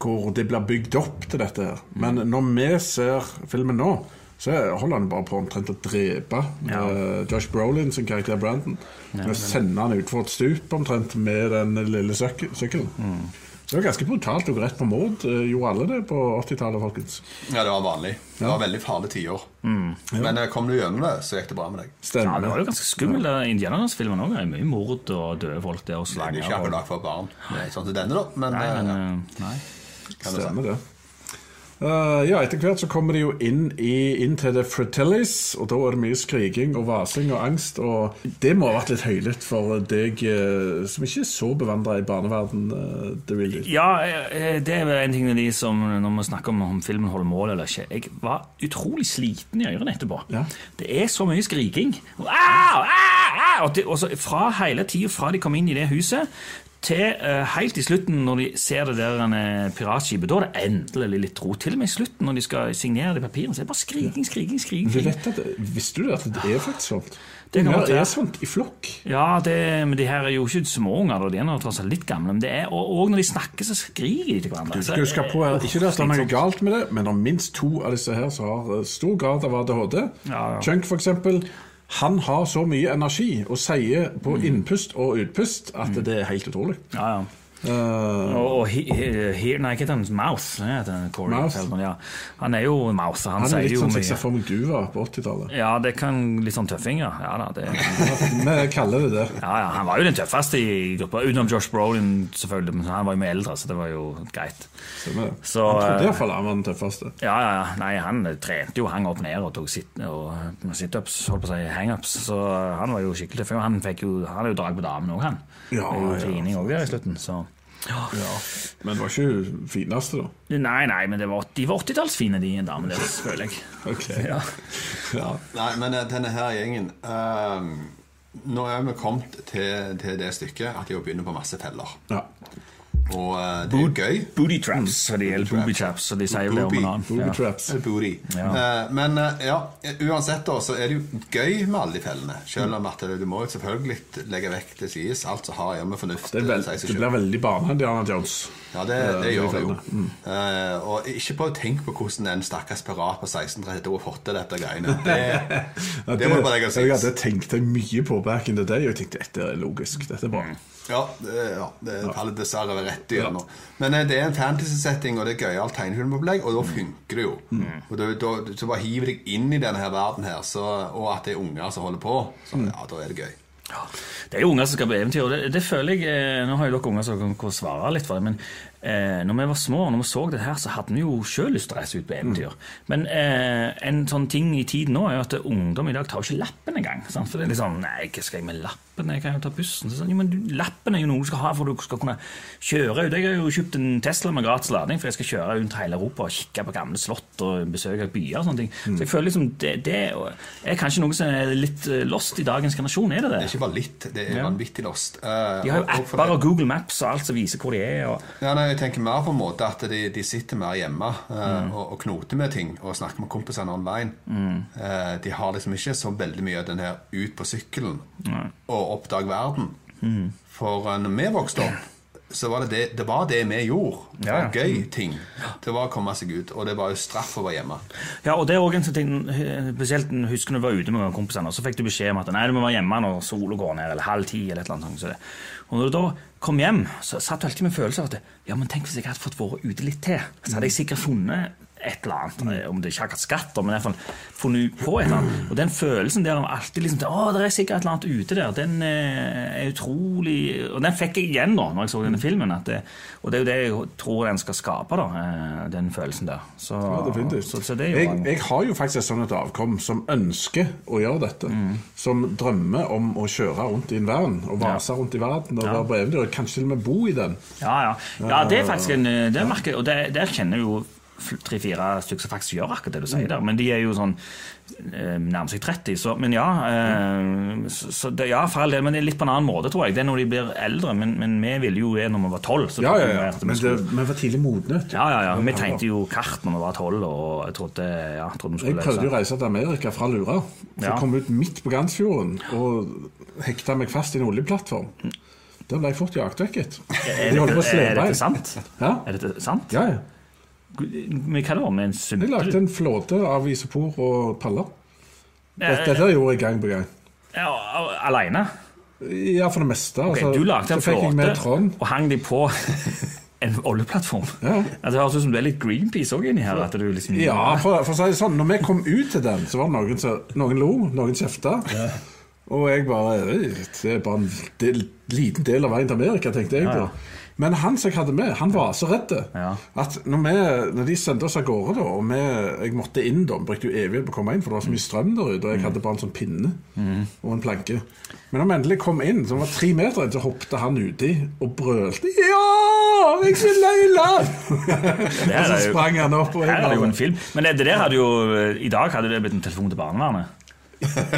Hvor det blir bygd opp til dette her. Men når vi ser filmen nå, så holder han bare på omtrent å drepe Ja. uh, Josh Brolin sin karakter Brandon. Med å sende han utfor et stup omtrent med den lille syk sykkelen. Så det var ganske brutalt og rett på mord. Eh, Gjorde alle det på 80-tallet, folkens? Ja, det var vanlig. Det var veldig farlige tider. Men eh, kom du gjennom det, så gikk det bra med deg. Ja, det var jo ganske skummelt. Indianernes-filmen òg er mye mord og døde folk der og Det er ikke akkurat for barn. Det er Sånn til denne, da. Men, Nei, men ja, nei. Kan si. Stemmer det. Uh, ja, Etter hvert så kommer de jo inn, i, inn til The Fratellis, og da er det mye skriking og vasing og angst. og Det må ha vært litt høylytt for deg uh, som ikke er så bevandra i barneverden. Uh, det vil. Ja, eh, det er vel en ting av de som Når vi snakker om om filmen holder mål eller ikke Jeg var utrolig sliten i ørene etterpå. Ja. Det er så mye skriking. Og, au, au, au, og, det, og så fra hele tida fra de kom inn i det huset, til uh, helt i slutten, når de ser det der uh, piratskipet, da er det endelig litt ro. Til og med i slutten, når de skal signere de papirene, så er det bare skriking, skriking, skriking. Du vet at, Visste du det, at det er faktisk sånt? Det kan Unger er sånt i flokk. Ja, det, men de her er jo ikke småunger, de er nå tross alt litt gamle. Men det er, og, og når de snakker, så skriker de til hverandre. Du skal huske på her, Ikke det at det er noe galt med det, men det er minst to av disse her som har eh, stor grad av ADHD. Ja, ja. Chunk, for eksempel. Han har så mye energi og sier på innpust og utpust at det er helt utrolig. Ja, ja. Eh, Og, he, he, Nei, hva heter han? Mouth? Heter han, Corey Mouth. Feldman, ja. Han er jo Mouth. Han, han er litt sånn som jeg ser for meg du var på 80-tallet. Ja, det kan litt sånn tøffing, ja. Ja, da, det, (laughs) Vi kaller det det. ja, ja. Han var jo den tøffeste i gruppa, utenom Josh Brolin, selvfølgelig. Men han var jo mye eldre, så det var jo greit. Så, han trodde eh, iallfall han var den tøffeste. Ja, ja, ja. Nei, han trente jo, hang opp ned og tok sit- situps, holdt på å si hangups. Så han var jo skikkelig tøff. Han fikk jo, han hadde jo drag på damen òg, han. Ja, er ja. òg der i slutten, så Ja. Men det var ikke hun fineste, da. Nei, nei, men det var, de var 80-tallsfine, de damene deres, føler jeg. (laughs) okay. Ja. Ja. Nei, men eh, denne her gjengen ehm, Nå er vi kommet til, til det stykket at de begynner på masse feller. ja. Og uh, det er gøy. Booty traps, Mm. eller booby traps, så de sier jo det om en annen. Booby Ja. traps. Booty. Ja. Uh, men uh, ja, uansett da, så er det jo gøy med alle de fellene. Selv om at du må selvfølgelig legge vekk til sides alt som har å gjøre med fornuft. Det, vel, det blir veldig barne-Diana Jones. Ja, det, det gjør de det jo. Mm. Uh, og ikke prøv å tenke på hvordan en stakkars pirat på 1632 har fått til dette greiene. Det, (laughs) Ja, det må du bare legge til jeg hadde tenkt mye på back in the day, og jeg tenkte dette er logisk. Dette er bra. Ja, det, ja, det faller dessverre rett igjennom. Men eh, det er en fantasy-setting, og det er gøyalt tegnefilmopplegg, og da funker det jo. Mm. Og da, da, Så bare hiver deg inn i denne her verden her, så, og at det er unger som holder på, så Mm. ja, da er det gøy. Det er jo unger som skal på eventyr, og det, det føler jeg eh, Nå har jo dere unger som kan svare litt for det, men eh, når vi var små, når vi så det her, så hadde vi jo sjøl lyst til å reise ut på eventyr. Men eh, en sånn ting i tiden nå er jo at ungdom i dag tar jo ikke lappen engang. Sant? For det er litt sånn Nei, hva skal jeg med lappen? Jeg kan jo ta bussen. Så, sånn, jo, men du, lappen er jo noe du skal ha for du skal kunne kjøre ut. Jeg har jo kjøpt en Tesla med gratis lading, for jeg skal kjøre rundt hele Europa og kikke på gamle slott og besøke byer og sånne ting. Så jeg føler liksom det, det er kanskje noe som er litt eh, lost i dagens generasjon, er det det? Det er ikke bare litt, det er Ja. vanvittig lost. Uh, De har jo og- og apper og Google Maps og alt som viser hvor de er. Og, Ja, nei, jeg tenker mer på en måte at de, de sitter mer hjemme uh, Mm. og, og knoter med ting og snakker med kompisene online. Eh, de har liksom ikke så veldig mye av den her ut på sykkelen og oppdag verden. Mm. For uh, når vi vokste opp, så var det det, det var det vi gjorde. Det Ja, ja. var gøy ting. Det var å komme seg ut, og det var jo straff å være hjemme. Ja, og det er også en sånn ting, spesielt husker jeg var ute med kompisene, og så fikk du beskjed om at nei, du må være hjemme når sola går ned, eller halv ti, eller et eller annet sånt. Så det. Og når du da kom hjem, så satt du alltid med følelsen av at ja, men tenk hvis jeg hadde fått vært ute litt til, så hadde jeg sikkert funnet et eller annet, eh, om det ikke akkurat skatter, men i hvert fall funnet på et eller annet. Og den følelsen der om alltid liksom, å, det er sikkert et eller annet ute der, den eh, er utrolig, og den fikk jeg igjen da, når jeg så denne filmen, at det, og det er jo det jeg tror den skal skape da, eh, den følelsen der. Så, Ja, definitivt. Så, så det er jo jeg, jeg har jo faktisk et sånt avkom som ønsker å gjøre dette. Mm. Som drømmer om å kjøre rundt i en verden og vase rundt i verden og Ja. være på eventyr. og Kanskje til og med bo i den. Ja, ja. ja det er faktisk en det merker, jeg, Og det, der kjenner jeg jo tre-fire stykker som faktisk gjør akkurat det du sier der. Men de er jo sånn eh, nærmer seg 30. Så, men ja, eh, så, det, ja, for all del. Men det er litt på en annen måte, tror jeg. Det er når de blir eldre. Men, men vi ville jo det når vi var tolv. så Ja, ja, ja. vi Men det, vi var tidlig modne. ja, ja, ja. Vi tegnte jo kart når vi var tolv, og jeg trodde, ja, jeg trodde vi Jeg prøvde jo å reise til Amerika fra Lura. Så Ja. kom ut midt på Gansfjorden og hekta meg fast i en oljeplattform. Der ble jeg fort jaktvekket. Er De dette, slepe er dette sant? Ja. Er dette sant? Ja, ja. Men hva da? Med en Jeg lagde en flåte av isopor og paller. Dette, dette gjorde jeg gang på gang. ja, Aleine? Ja, for det meste. Okay, altså, du lagde en flåte og hang de på (laughs) en oljeplattform. Ja. Altså, det høres ut som du er litt Greenpeace òg inni her. At du liksom, Ja, for, for å si det sånn, når vi kom ut til den, så var det noen som Noen lo, noen kjefta. Og jeg bare Det er bare en del, liten del av veien til Amerika, tenkte jeg Ja, ja. Men han som jeg hadde med, han var så redd Ja. at når, vi, når de sendte oss av gårde, da, og vi, jeg måtte inn da, brukte jo evighet på å komme inn, for det var så mye strøm der ute, og jeg hadde bare en sånn pinne og en planke. Men når vi endelig kom inn, som var tre meter inn, så hoppet han uti og brølte Ja! Jeg vil i land! (laughs) Det og så sprang han opp. Og Her er det jo en film. Men det, det der hadde jo I dag hadde det blitt en telefon til barnevernet.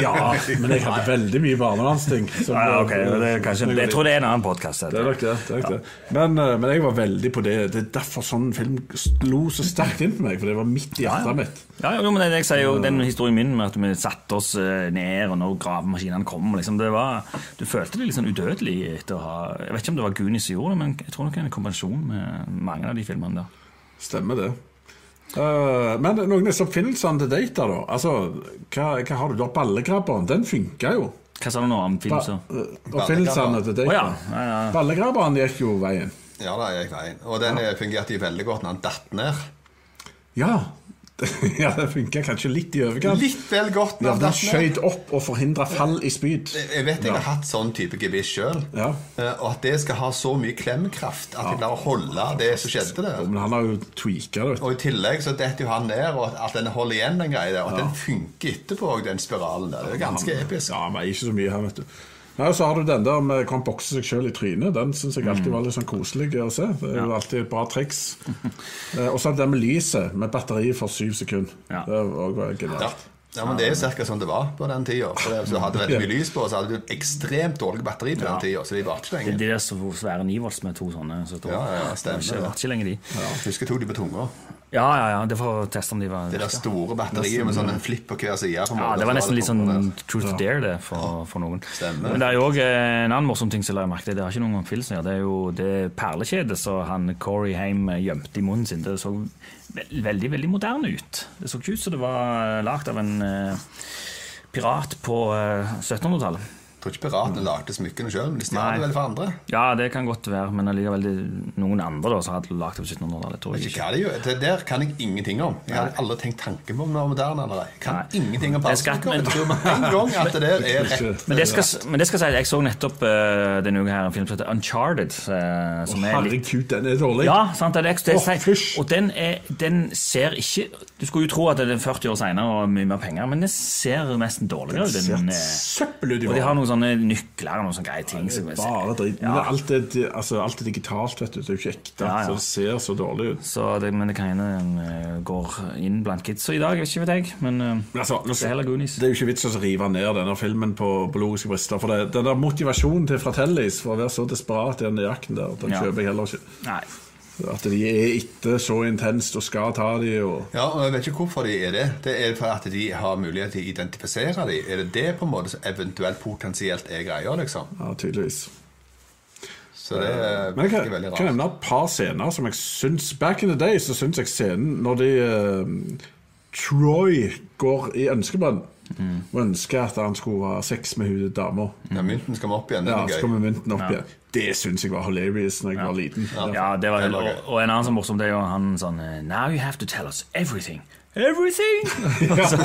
Ja, men jeg hadde veldig mye barnevernsting. Ja, okay. jeg tror det er en annen podkast. Det er nok det. det, er nok det. Men, eh, men jeg var veldig på det. Det er derfor sånn film slo så sterkt inn på meg, for det var midt i hjertet mitt. Ja, jo, men jeg sier jo Den historien min med at vi satte oss eh, ned, og når gravemaskinene kom liksom, det var, Du følte deg litt sånn udødelig etter å ha Jeg vet ikke om det var Goonies som gjorde det, men jeg tror nok det er en kombinasjon med mange av de filmene der. Stemmer det. Eh, men noen av disse oppfinnelsene til Data, da. Altså, hva, hva har du da? Ballegrabberen, den funka jo. Hva sa du nå om film Ba, eh, oppfinnelsene til data. Oh, ja. ja, ja. Ballegrabberen gikk jo veien. Ja, da gikk veien. Og den ja. fungerte veldig godt når han datt ned. Ja. (laughs) ja, det funka kanskje litt i overkant. Litt vel godt Ja, den skjøt opp og forhindra fall i spyd. Jeg vet jeg har hatt sånn type gebiss sjøl. Ja. Og at det skal ha så mye klemkraft at jeg klarer å holde det som skjedde der. Men han har jo tweaka det. Og i tillegg så detter jo han ned, og at den holder igjen den greia der. Og at den funker etterpå, den spiralen der. Det er ganske episk. Ja, men ikke så mye her, vet du. Nei, og så har du den der med kan bokse seg sjøl i trynet. Den syns jeg alltid var litt sånn koselig å se. Det er jo alltid et bra triks. (laughs) Eh, og så det den med lyset, med batteri for syv sekunder. Ja. Det var også genialt. ja, men det er jo ca. sånn det var på den tida. Du hadde veldig mye lys på, så hadde du ekstremt dårlig batteri på den tida. Så de varte ikke Det er de der svære Nivolts med to sånne. Så Ja, ja, ja, stemmer Det var varte ikke lenge, de. Husker jeg tok de på tunga. Ja, ja, ja. Det får teste om de var Det der store batteriet med sånn flipp på hver side. på Ja, det var nesten litt sånn truth or dare, det, for, for noen. Stemmer. Men det er jo òg en annen morsom ting som jeg merket, merke. Det har ikke noen med Filsen å. Det er jo det perlekjedet som han Corey Haim gjemte i munnen sin. Det så veldig, veldig moderne ut. Det så ikke ut som det var lagd av en eh, pirat på eh, 1700-tallet. Tror ikke piratene lagde smykkene sjøl, men de stjal det vel for andre. Ja, det kan godt være, men allikevel noen andre da, som hadde lagd det på 1700-tallet. tror jeg ikke hva de gjør. Det der kan jeg ingenting om. Jeg har aldri tenkt tanken på om det var moderne eller ei. Jeg Kan Nei. ingenting om er men- Jeg tror med en gang at det der er rett. Men det skal, men det skal si, jeg så nettopp uh, denne uka her en film som heter Uncharted. Uh, som er litt Herregud, den er dårlig. Ja, sant, det er det, Åh, jeg og den, er, den ser ikke Du skulle jo tro at det er 40 år senere og mye mer penger, men den ser nesten dårligere ut. Den ser eh, søppel ut i Sånne nykler og noen sånne greie ting. Det er Bare dritt. Men Ja. alt, er, altså, alt er digitalt, vet du. Det er jo ikke ekte. Ja. Så det ser så dårlig ut. Så det, men det kan hende den eh, går inn blant kidsa i dag, ikke vet jeg. Men eh, Men altså, det er heller Goonies. Det er jo ikke vits å rive ned denne filmen på, på logiske brister. For det, den der motivasjonen til Fratellis for å være så desperat i den jakten der, den kjøper jeg heller ikke. Nei. At de er etter så intenst og skal ta de og Ja, og Jeg vet ikke hvorfor de er det. Det er for at de har mulighet til å identifisere dem. Er det det på en måte som eventuelt potensielt er greia, liksom? Ja, tydeligvis. Så det er Men jeg kan, veldig kan nevne et par scener som jeg syns Back in the day så syns jeg scenen når de uh, Troy går i ønskebrønn og ønsker at han skulle ha sex med hun dama. Ja, mynten skal vi opp igjen. Det Ja, er så gøy. kommer mynten opp igjen. Det syns jeg var hilarious da jeg var liten. Ja, det var, og, og en annen som morsom, det er jo han sånn eh, Now you have to tell us everything. Everything! (laughs) så,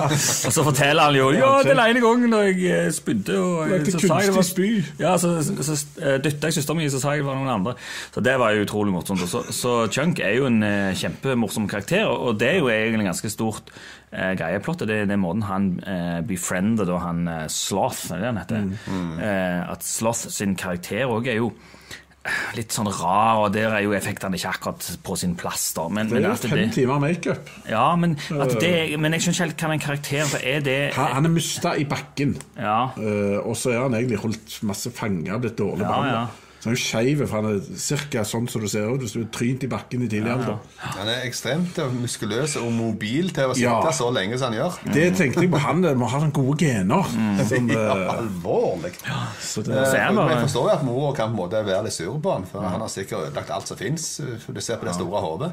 og så forteller han jo Ja, den ene gangen da jeg eh, spydde og Lagde så sa jeg det var- spy. Ja, så, så, så dytta jeg søsteren min, så sa jeg det var noen andre. Så det var jo utrolig morsomt. Så, så Chunk er jo en eh, kjempemorsom karakter, og det er jo egentlig en ganske stort eh, greieplott. Det er den måten han eh, befriender da han eh, Sloth, er det han heter? Mm. Eh, at Sloth sin karakter òg er jo litt sånn rar, og der er jo effektene ikke akkurat på sin plass. da. Men, Det er jo fem timer makeup. Ja, men, det, men jeg skjønner ikke helt hva en karakter er det Han, han er mista i bakken, Ja, eh, og så er han egentlig holdt masse fanger, blitt dårlig Ja, behandla. ja. Så er jo skeiv, for han er ca. sånn som du ser ut hvis du er trynt i bakken i tidlig alder. Han er ekstremt muskuløs og mobil til å sitte Ja. så lenge som han gjør. Det tenkte jeg på. Han eh, må ha sånne gode gener. Som, Ja, alvorlig. alvorlig. så det, Eh, Så Men jeg forstår jo at mor kan på en måte være litt sur på han, for han har sikkert ødelagt alt som fins. For du ser på det store hodet.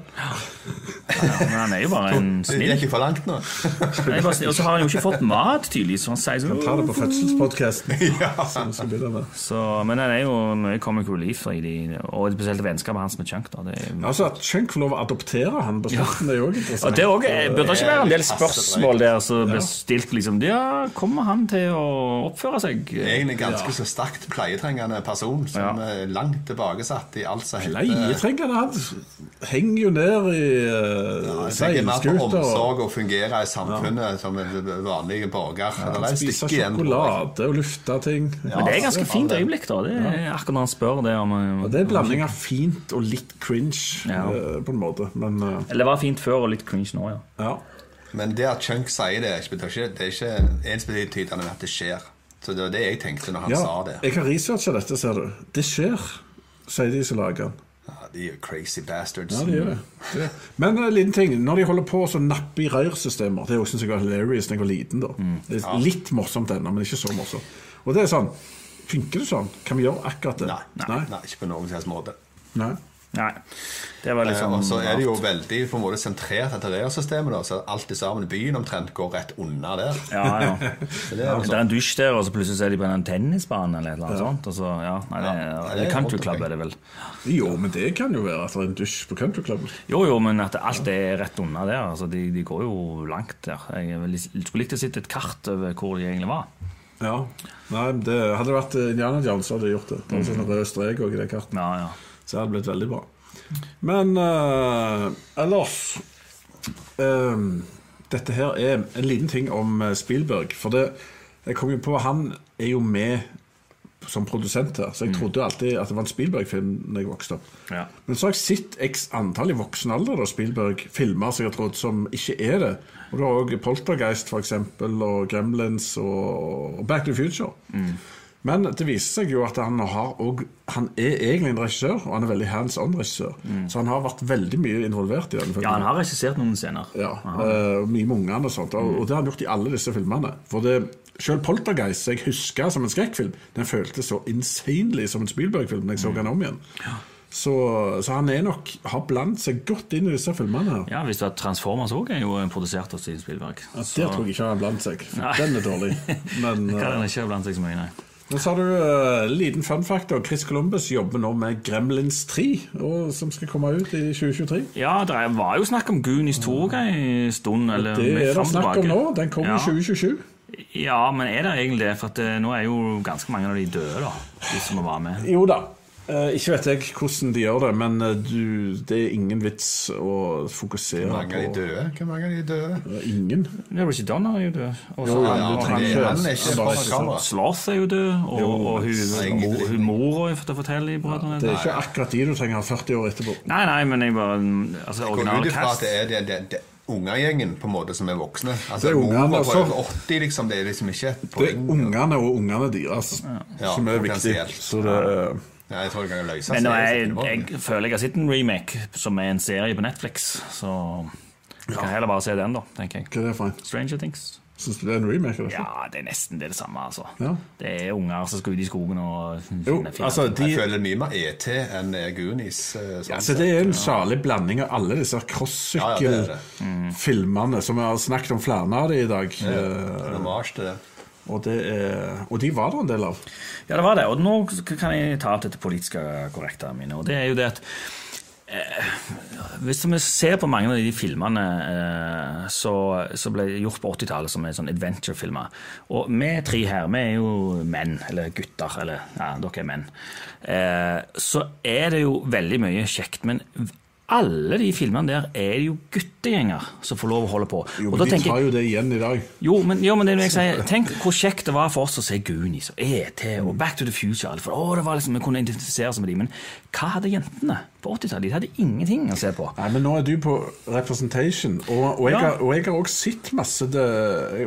men han er jo bare en (laughs) snill. Det er gikk ikke for langt nå. Og så har han jo ikke fått mat, tydeligvis. Så han sier kan ta sånn det på fødselspodkasten. (laughs) ja. begynne så, Men han er jo mye comic relief i de, og spesielt vennskapet hans med Chunk. da. Det er, Altså At Chunk får lov å adoptere han på slutten, det er jo interessant. og det også, burde burde ikke være en del spørsmål der som blir stilt. liksom, Ja, kommer han til å oppføre seg? Egentlig ganske så sterkt pleietrengende person som er langt tilbakesatt i alt som heter Pleietrengende han henger jo ned i uh, mer på seilskuter. omsorg og fungere i samfunnet som en vanlig borger. Det er Spise sjokolade og lufte ting. Men det er ganske fint øyeblikk, da. Det er akkurat når han spør det om Og Det er en blanding av fint og litt cringe, Ja. eh, på en måte. Men uh... Eller det var fint før og litt cringe nå, ja. ja. Men det at Chunk sier det, det er ikke ensbetydende med at det skjer. Så det var det jeg tenkte når han ja. sa det. Jeg har researcha dette, ser du. Det skjer, sier de som lager den. Ja, de er crazy bastards. Ja, de gjør det. det. Men en liten ting, når de holder på å nappe i rørsystemer Det synes jeg var hilarious da jeg var liten. da mm. ja. Litt morsomt ennå, men ikke så morsomt. Og det er sånn Funker det sånn? Kan vi gjøre akkurat det? Nei, nei, nei, ikke på noen slags måte. Nei. Nei. Det var Eh, liksom og så er det jo veldig på en måte sentrert etter rørsystemet, da, så alt i sammen i byen omtrent går rett unna der. Ja, ja. (laughs) Det er jo Det er en dusj der, og så plutselig er de på en tennisbane eller et eller annet sånt. Og så, ja, nei, det, Ja, det eller country club er det vel. Jo, men det kan jo være at det er en dusj på Country Club. Jo, jo, men at alt er rett unna der. Altså, de, de går jo langt der. Jeg er skulle likt å sett et kart over hvor de egentlig var. Ja. Nei, det Hadde det vært eh, Indiana Jones, hadde jeg gjort det. Det sånn rød strek i det kartet. Ja, ja. Så det hadde blitt veldig bra. Men uh, ellers um, Dette her er en liten ting om Spielberg. For det, jeg kom jo på Han er jo med som produsent her, så jeg trodde jo alltid at det var en Spielberg-film da jeg vokste opp. Ja. Men så har jeg sett x antall i voksen alder da Spielberg filmer som jeg har trodd som ikke er det. Og du har òg Poltergeist for eksempel, og Gremlins og, Back to the Future. Men det viser seg jo at han, har og, han er egentlig en regissør, og han er veldig hands on-regissør. Så han har vært veldig mye involvert i den filmen. ja, han har regissert noen scener. Ja, eh, og mye med ungene og sånt. Og, og det har han gjort i alle disse filmene. For det, selv Poltergeist, som jeg husker som en skrekkfilm, den føltes så insanely som en Spielberg-film da jeg så den om igjen. Så, så han er nok har blandet seg godt inn i disse filmene. her. Ja, hvis du har Transformers òg, er jo produsert av Steven Spielberg. Ja, Der tror jeg ikke han har blandet seg. (laughs) Den er dårlig. Men (laughs) Kan den ikke ha blandet seg så mye, nei. Men så har du uh, liten fun fact. Chris Columbus jobber nå med Gremlins 3, og, som skal komme ut i 2023. Ja, det var jo snakk om Goonies 2 en stund. Eller Det er det snakk om nå. Den kommer ja. i 2027. Ja, men er det egentlig det? For at, eh, nå er jo ganske mange av de døde, da. De som var med. Jo da. Eh, ikke vet jeg hvordan de gjør det, men eh, du, det er ingen vits å fokusere Hvor mange av de på døde? Hvor mange av de døde? Ingen. Ja, Richard Donner er jo død. Og så Jo, ja, han- trenger han- ikke- Han er ikke han bare foran. Sloth er jo død, og, Jo, og hun, egentlig hun, hun mora til å fortelle i brødrene. Det er ikke akkurat de du trenger 40 år etterpå. Nei, nei, men jeg bare altså, Går originale ut ifra at cast. det er det, det, det ungergjengen på en måte som er voksne. Det Altså er ungene, også. altså. 80, liksom. Det er liksom ikke et Det er ungene og ungene deres Ja, som er viktig. Så det, Ja, jeg tror det kan løse Men er, seg. jeg, jeg føler jeg har sett en remake som er en serie på Netflix, så jeg kan heller bare se den, da, tenker jeg. hva er det for en? Stranger Things. Syns du det er en remake? Eller? Ja, det er nesten det, det samme, altså. Ja. Det er unger som skal ut i skogen og finne altså, de, Jeg føler er mye mer ET enn eh, Goonies. eh, sånn Ja, så. Det er en salig blanding av alle disse Ja, ja, det er det. crossykkel-filmene som vi har snakket om flere av de i dag. Ja, det hommage til det. Og, det er, og de var det en del av. Ja, det var det. Og nå kan jeg ta opp dette politiske korrekte mine. Og det er jo det at eh, Hvis vi ser på mange av de filmene eh, så, som ble gjort på 80-tallet, som er sånn adventure-filmer Og vi tre her, vi er jo menn, eller gutter, eller ja, dere er menn. Eh, så er det jo veldig mye kjekt. Men alle de filmene der er det jo guttegjenger som får lov å holde på. Jo, men De tenker tar jo det igjen i dag. jo, men, jo, men det jeg sier, tenk hvor kjekt det var for oss å se Goonies og ET og Back to the Future. For, å, det var liksom, Vi kunne identifisere oss med dem. men hva hadde jentene på 80-tallet? De hadde ingenting å se på. Nei, men nå er du på representation, og, og, jeg, Ja. har, og jeg har også sett masse det,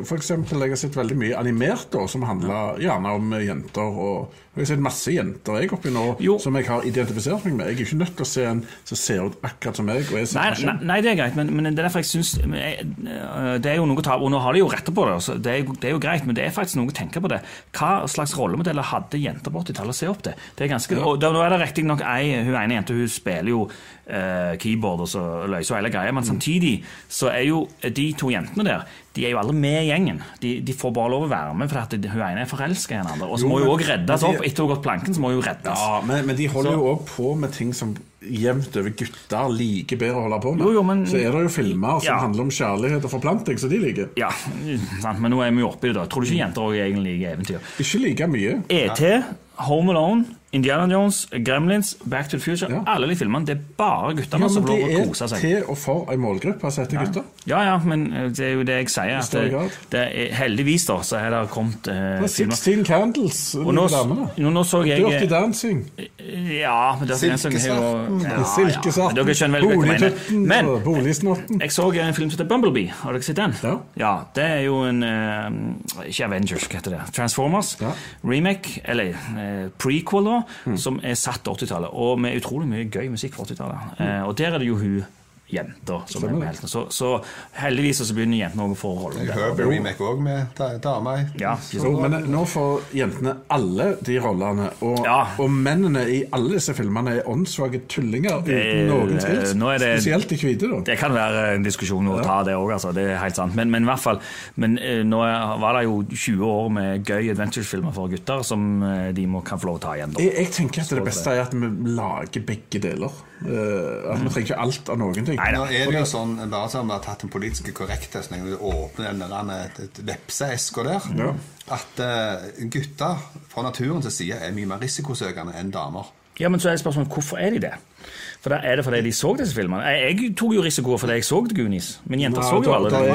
For eksempel, jeg har sett veldig mye animert da, som handler gjerne om jenter. Og jeg har sett masse jenter jeg oppi nå Jo. som jeg har identifisert meg med. Jeg er ikke nødt til å se en som ser ut akkurat som meg. Nei, nei, nei, det er greit, men, men det er derfor jeg syns Det er jo noe å ta Og nå har de jo retta på det, så det er, det er jo greit, men det er faktisk noe å tenke på det. Hva slags rollemodeller hadde jenter på 80-tallet å se opp til? Det er ganske, og da, er det riktignok ei hun ene jenta hun spiller jo eh, keyboard og så løser hun hele greia, men samtidig så er jo de to jentene der de er jo aldri med i gjengen. De, de får bare lov å være med fordi hun ene er forelska i den andre. Og så må hun òg reddes de- opp. Etter hun har gått planken, så må hun jo reddes. Ja, men, men de holder Så- jo òg på med ting som jevnt over gutter liker bedre å holde på med. Jo, jo, men- så er det jo filmer som Ja. handler om kjærlighet og forplanting, som de liker. Ja, sant, men nå er vi jo oppe i det. da. Tror du ikke jenter også egentlig liker eventyr? Ikke like mye. ET, Home Alone, Indiana Jones, Gremlins, Back to the Future. Ja. Alle de filmene. Det er bare guttene Ja, som får lov å er kose seg. til og for en målgruppe av sette gutter. Ja, ja, men eh, det er jo det jeg sier. At det, det er, heldigvis da, så har det kommet eh, Det er filmer. 16 Candles. Og nå, nå, nå så jeg Dirty Dancing. Ja, men det er en som har jo- ja, ja. Silkesvarten. Dere skjønner vel hva jeg mener. Men Boligsnotten. jeg så en film som heter Bumblebee. Har dere sett den? Ja. Det er jo en eh, Ikke Avengers, hva heter det? Transformers. Ja. Remake, eller eh, prequel, da, Mm. som er satt til 80-tallet. Og med utrolig mye gøy musikk fra 80-tallet. Eh, og der er det jo hun jenta som er med helten. Så, så heldigvis så begynner jentene å få roller. Jeg hører på remake òg med da- damer. Ja. Jo, men nå får jentene alle de rollene, og, Ja. og mennene i alle disse filmene er åndssvake tullinger Det- uten noen er det- Spesielt de hvite, da. Det kan være en diskusjon å ta det òg, altså. Det er helt sant. Men, men i hvert fall Men eh, nå er- var det jo 20 år med gøy adventure-filmer for gutter som eh, de må, kan få lov å ta igjen. Da. Jeg, jeg tenker at det beste er at vi lager begge deler. Eh, at vi trenger ikke alt av noen ting. Nei, Nå er det jo sånn, bare som vi har tatt den politiske korrekte, sånn, du åpner den der et vepseeska der, at uh, gutter fra naturens side er mye mer risikosøkende enn damer. Ja, men så er spørsmålet hvorfor er de det? For da Er det fordi de så disse filmene? Jeg, jeg tok jo risiko fordi jeg så Goonies, men jenter Nei, så jo alle det. er-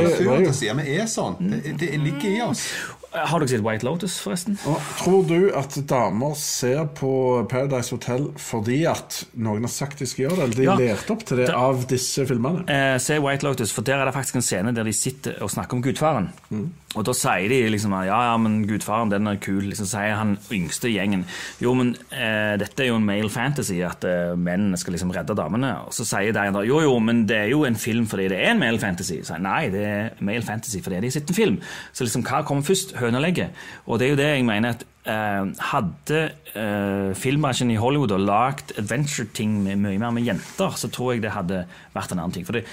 er sånn. Det, det ligger i oss. Har dere sett White Lotus, forresten? Og tror du at damer ser på Paradise Hotel fordi at noen har sagt de skal gjøre det, eller de Ja. lærte opp til det Da- av disse filmene? Eh, se White Lotus, for der er det faktisk en scene der de sitter og snakker om gudfaren. Mm. Og da sier de liksom ja, ja, men gudfaren, den er kul. Liksom sier han yngste gjengen. Jo, men eh, dette er jo en male fantasy, at eh, mennene skal liksom redde damene. Og så sier de jo, jo, men det er jo en film fordi det er en male fantasy. Så, nei, det er male fantasy fordi de har sett en film. Så liksom, hva kommer først? Hønelegget. Og det er jo det jeg mener at hadde eh, filmbransjen i Hollywood og lagd adventure-ting mye mer med jenter, så tror jeg det hadde vært en annen ting. For det,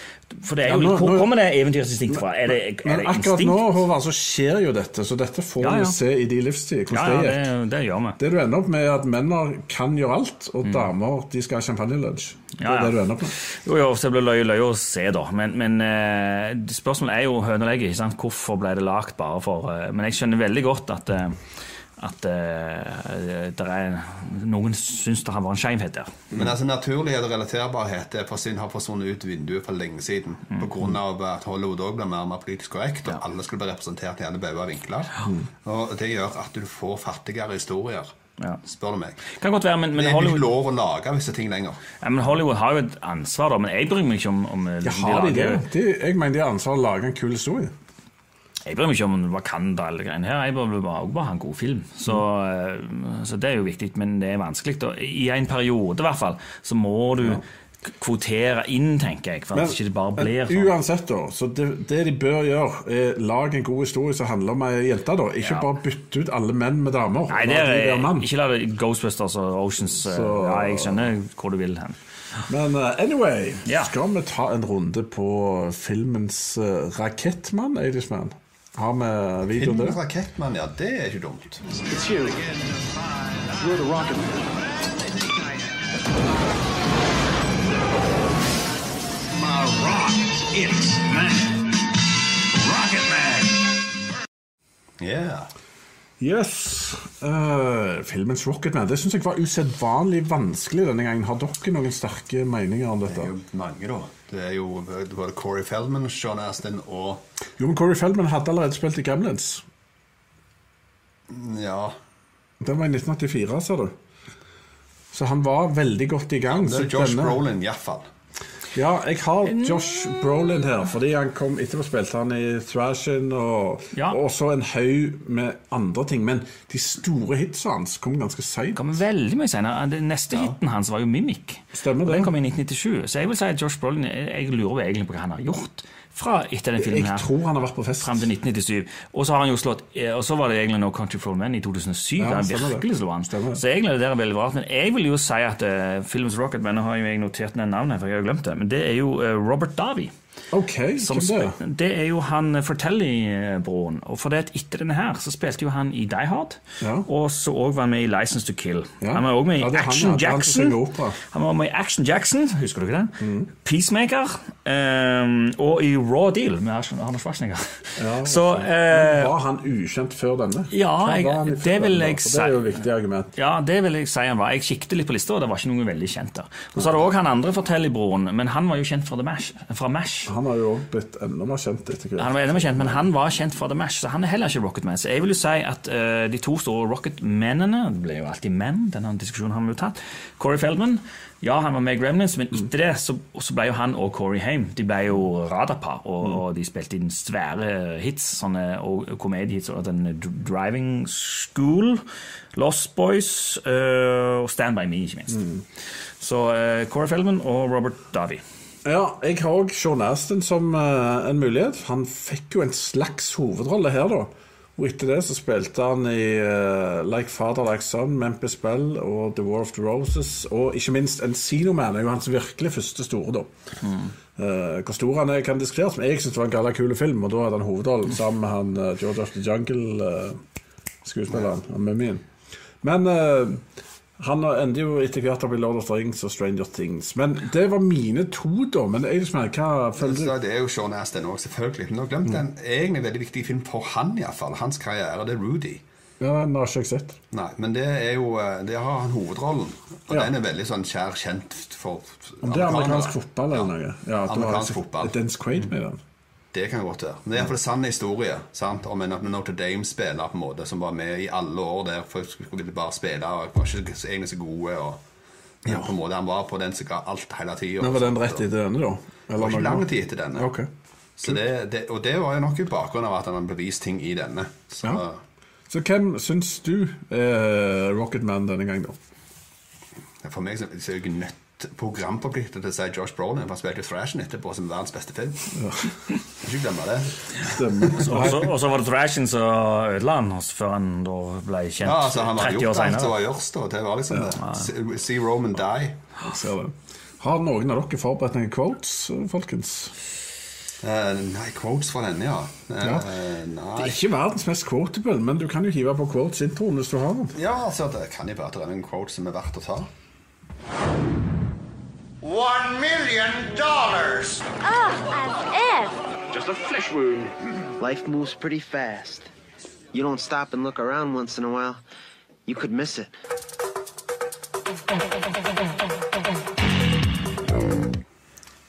for det er jo, Ja, nå- Hvor kommer det eventyrinstinkt fra? Er det, er Men det akkurat instinkt? nå Håvard, så skjer jo dette, så dette får Ja, vi se i de livstid. Hvordan ja, det gikk. det, gjør vi. Det du ender opp med, er at menn kan gjøre alt, og damer de skal ha champagnelunsj. Det Mm. Ja, er det du ender opp med. Jo, jo, så blir løye, løye å se, da. Men, men eh, spørsmålet er jo høne og egg. ikke sant? Hvorfor ble det lagt bare for eh, Men jeg skjønner veldig godt at, eh, at eh, det er noen syns det har vært en skjevhet der. Men altså naturlighet og relaterbarhet det har forsvunnet ut vinduet for lenge siden. Mm. Av at Hollywood òg blir mer og mer politisk korrekt, og alle skulle bli representert i alle bauger og vinkler. Og det gjør at du får fattigere historier, Ja. spør du meg. Kan godt være, men, men det er ikke lov å lage visse ting lenger. ja, men Hollywood har jo et ansvar, da. Men jeg bryr meg ikke om, om Ja, har de det? lager- De, jeg mener de har ansvar for å lage en kul historie. Jeg bryr meg ikke om Wakanda eller greiene her. Jeg vil bare, ha en god film. Så, eh, så det er jo viktig, men det er vanskelig. Og I en periode i hvert fall, så må du kvotere inn, tenker jeg. For at ikke det bare blir sånn. uansett, da. Så det, det de bør gjøre, er lage en god historie som handler om ei jente. da. Ikke Ja. bare bytte ut alle menn med damer. Nei, det er, de ikke la det Ghostbusters og Oceans eh, Så- Ja, jeg skjønner hvor du vil hen. Men uh, anyway, Ja. skal vi ta en runde på filmens uh, Rakettmann, Eidisman? Har vi videoen der? Fra rakettmann, ja, det er ikke dumt. It's you. You're the rocket man. My rock, it's man. Rocket Man. Yeah. Yes. Uh, filmens Rocketman. Det syns jeg var usedvanlig vanskelig denne gangen. Har dere noen sterke meninger om dette? Det er jo mange, da. Det er jo både Corey Feldman, Sean Astin og Jo, men Corey Feldman hadde allerede spilt i Gremlins. Ja. Den var i 1984, ser du. Så han var veldig godt i gang. Det er Josh denne- Brolin, iallfall. Ja, jeg har Josh Brolin her, fordi han kom etterpå spilte han i Thrashen og, Ja. og så en haug med andre ting. Men de store hitsene hans kom ganske seint. Kom veldig mye senere. Den neste hiten hans var jo Mimic. Stemmer det. Den kom i 1997. Så jeg vil si at Josh Brolin Jeg lurer egentlig på hva han har gjort fra etter den filmen her. Jeg tror han har vært på fest. Frem til 1997. Og så har han jo slått eh, Og så var det egentlig No Country for Men i 2007. Ja, han virkelig slo han. Så egentlig det der er veldig bra. Men jeg vil jo si at uh, filmens Rocketman Nå har jo jeg notert ned navnet, for jeg har jo glemt det. Men det er jo uh, Robert Davi. Ok, Som det det er jo han eh, Fratelli-broren. Og for det at etter denne her så spilte jo han i Die Hard. Ja. Og så òg var han med i License to Kill. Ja. Han var òg med i Ja, det Action. Det han Jackson. Han. Han var med i Action Jackson, husker du ikke det? Mm. Peacemaker. Um, og i Raw Deal med Arnold Schwarzenegger. (laughs) Så eh, Var han ukjent før denne? Ja, jeg- det vil denne, jeg for Det er jo et viktig argument. ja, det vil jeg si han var. Jeg kikket litt på lista, og det var ikke noen veldig kjent der. Og så hadde du òg han andre Fratelli-broren, men han var jo kjent fra The Mash. Fra Mash. Han har jo også blitt enda mer kjent etter hvert. Han var enda mer kjent, men han var kjent fra The Mash, så han er heller ikke Rocketman. Så jeg vil jo si at uh, de to store Rocketmennene Det ble jo alltid menn, denne diskusjonen har vi jo tatt. Corey Feldman, ja, han var med i Gremlins, men etter det så, så ble jo han og Corey Haim De ble jo radarpar, og, og de spilte inn svære hits, sånne og komediehits, og den Driving School, Lost Boys uh, og Stand By Me, ikke minst. Så uh, Corey Feldman og Robert Davi. Ja, jeg har òg Sean Astin som uh, en mulighet. Han fikk jo en slags hovedrolle her, da. Og etter det så spilte han i uh, Like Father Like Son, Memphis Bell og The War of the Roses. Og ikke minst Encino Man er jo hans virkelig første store, da. Eh, hvor stor han er, kan diskuteres, men jeg syns det var en galla kul film. Og da hadde han hovedrollen sammen med han George of the Jungle-skuespilleren, uh, Mummien. Men han endte jo etter hvert opp i Lord of the Rings og Stranger Things. Men det var mine to, da. Men Eidesmann, hva føler du? det er jo Sean Aston òg, selvfølgelig. Men du har glemt en egentlig veldig viktig film for han, iallfall. Hans karriere. Det er Rudy. Ja, Den har ikke jeg sett. Nei, men det er jo eh, Det har han hovedrollen. Og Ja. den er veldig sånn kjær kjent for Om det er amerikansk fotball eller noe? Ja, har jeg Amerikansk fotball. Dennis Quaid med den? Det kan godt være. Men det er iallfall en sann historie sant? om en Notre Dame-spiller på en måte som var med i alle år der. For skulle bare spille og var ikke egentlig så gode. Og, ja. på en måte Han var på den som ga alt hele tida. Var den rett etter denne, da? Det var ikke lang tid etter denne. Okay. Så det, det, og det var jo nok i bakgrunn av at han hadde bevist ting i denne. Så Ja. Så hvem syns du er Rocketman denne gangen, da? for meg så så er jeg nødt programforpliktet til å si Josh Brolin, for han spilte jo Thrashen etterpå som verdens beste film. Ikke glemme det. Og så, og så var det Thrashen som ødela han før han da ble kjent Ja, altså Han har 30 år gjort alt som var gjørs da. Det var liksom det. See- Roman die. Ser det. Har noen av dere forberedt noen quotes, folkens? Uh, nei, quotes fra denne, ja. Uh, Ja. Nei. Det er ikke verdens mest quotable, men du kan jo hive på quotes-introen hvis du har den. Ja, altså, det kan jo være en det er som er verdt å ta. One million dollars! Oh, as if. Just a flesh wound. (laughs) Life moves pretty fast. You don't stop and look around once in a while, you could miss it.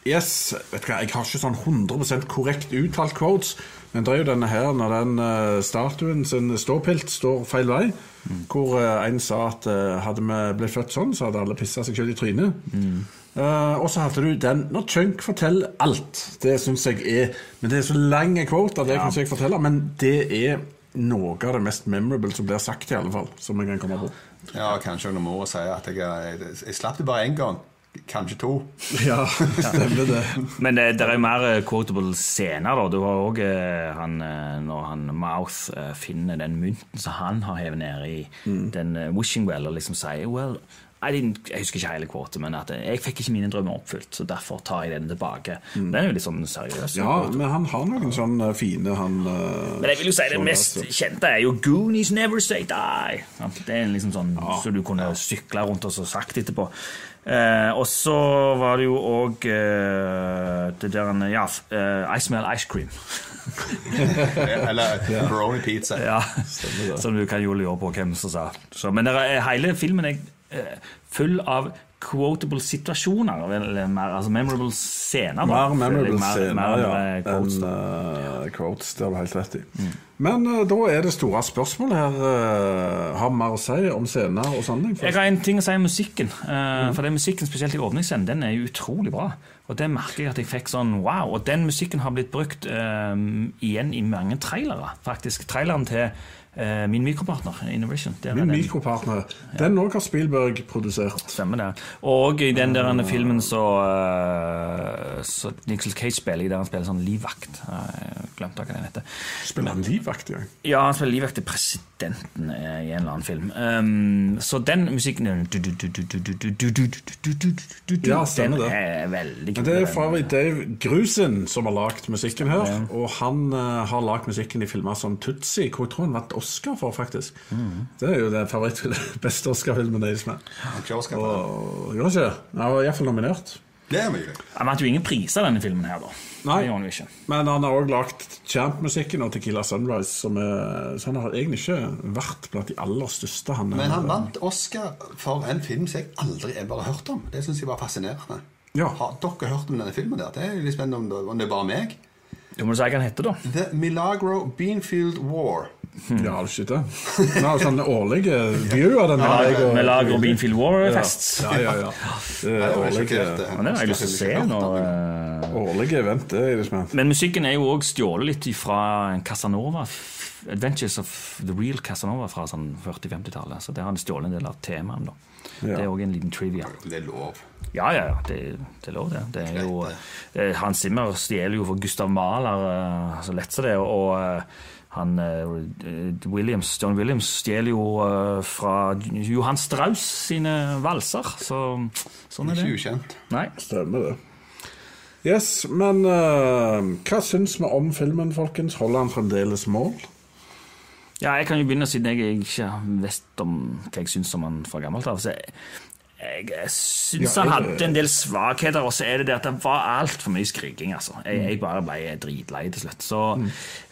Yes, vet du hva, Jeg har ikke sånn 100% korrekt uttalt quotes, men det er jo denne her når den uh, statuen sin ståpilt står feil vei. Hvor uh, en sa at uh, hadde vi blitt født sånn, så hadde alle pissa seg selv i trynet. Eh, og så hadde du den når Chunk forteller alt. Det syns jeg er Men det er så lang quote at det kan ikke jeg fortelle, men det er noe av det mest memorable som blir sagt, i alle fall. Som jeg kan komme på. Ja, kanskje når mora sier at jeg, jeg, jeg slapp det bare én gang. Kanskje to. (laughs) Ja, stemmer det. Men det, det er mer eh, quotable scener. da. Du har òg han eh, når han Mouth eh, finner den mynten som han har hevet ned i den eh, wishing well, og liksom sier well, Jeg husker ikke hele kvoten, men at eh, jeg fikk ikke mine drømmer oppfylt, så derfor tar jeg den tilbake. Den er jo litt sånn seriøs. Ja, men han har noen sånne fine han eh, Men jeg vil jo si det mest kjente er jo 'Goonies never say die'. Det er liksom sånn så du kunne sykle rundt og så sagt etterpå. Eh, og så var det jo òg eh, det der en- Ja, eh, I smell ice cream. (laughs) Eller (laughs) pepperoni pizza. ja, Som du kan jo lure på hvem som sa. Så, men det er, hele filmen eh, full av quotable situasjoner. Eller mer, altså memorable scener. da. Mer memorable Mer- scener, mer ja, quotes, eh, quotes. Det har du helt rett i. Men uh, da er det store spørsmålet her. uh, har mer å si om scener og sånne? Jeg har en ting å si om musikken. eh, For den musikken, spesielt i åpningsscenen, den er utrolig bra. Og det merker jeg at jeg fikk sånn wow. Og den musikken har blitt brukt eh, igjen i mange trailere, faktisk. Traileren til eh, min mikropartner, Innovation. Der Min mikropartner. Den òg har Spielberg produsert. Stemmer det. Og i den der filmen så, uh, så Nicholas Cage spiller der han spiller sånn livvakt. Jeg glemte hva den heter. Spiller han livvakt ja? Ja, han spiller livvakt til presidenten Enten i en eller annen film. Så den musikken Ja, stemmer det. Er veldig kul. Det er Farry Dave Grusen som har lagd musikken her. Og han har lagd musikken i filmer som Tutsi, hvor jeg tror han vant Oscar for, faktisk. Det er jo den beste Oscar-filmen deres med. Ja, han gjorde ikke det? Han var iallfall nominert. Det er mulig. Han vant jo ingen priser, denne filmen her, da. Nei. Men han har òg lagd Champ-musikken og Tequila Sunrise, som er, så han har egentlig ikke vært blant de aller største. Han, Men han vant Oscar for en film som jeg aldri har bare hørt om. Det syns jeg var fascinerende. Ja. Har dere hørt om denne filmen? der? Det er litt spennende om det, om det er bare meg. Du må si hva han heter, da. The Milagro Beanfield War. Ja, har du ikke det? Han har jo sånne årlige view av den. Vi jeg og- Med lag Robin Field War-fest. Ja, ja, ja. Det er årlige. Ja, det har jeg lyst til å se nå. eh, årlige event, det er liksom Men musikken er jo òg stjålet litt fra Casanova. Adventures of the Real Casanova fra sånn 40-50-tallet. Så der har han stjålet en del av temaene. Ja. Det er òg en liten trivia. Det er lov. Ja, ja, ja, det, det er lov, det. det er jo, eh, Hans Zimmer stjeler jo for Gustav Mahler eh, så lett som det. Og han eh, Williams, John Williams stjeler jo eh, fra Johan Strauss sine valser. Så sånn er det. Ikke ukjent. Nei. Stemmer det. Yes, men uh, hva syns vi om filmen, folkens? Holder han fremdeles mål? Ja, jeg kan jo begynne siden jeg ikke vet om hva jeg syns om han fra gammelt av. Så jeg, jeg syns Ja, han hadde en del svakheter, og så er det det at det var altfor mye skriking. altså. Jeg, jeg bare ble dritlei til slutt. Så,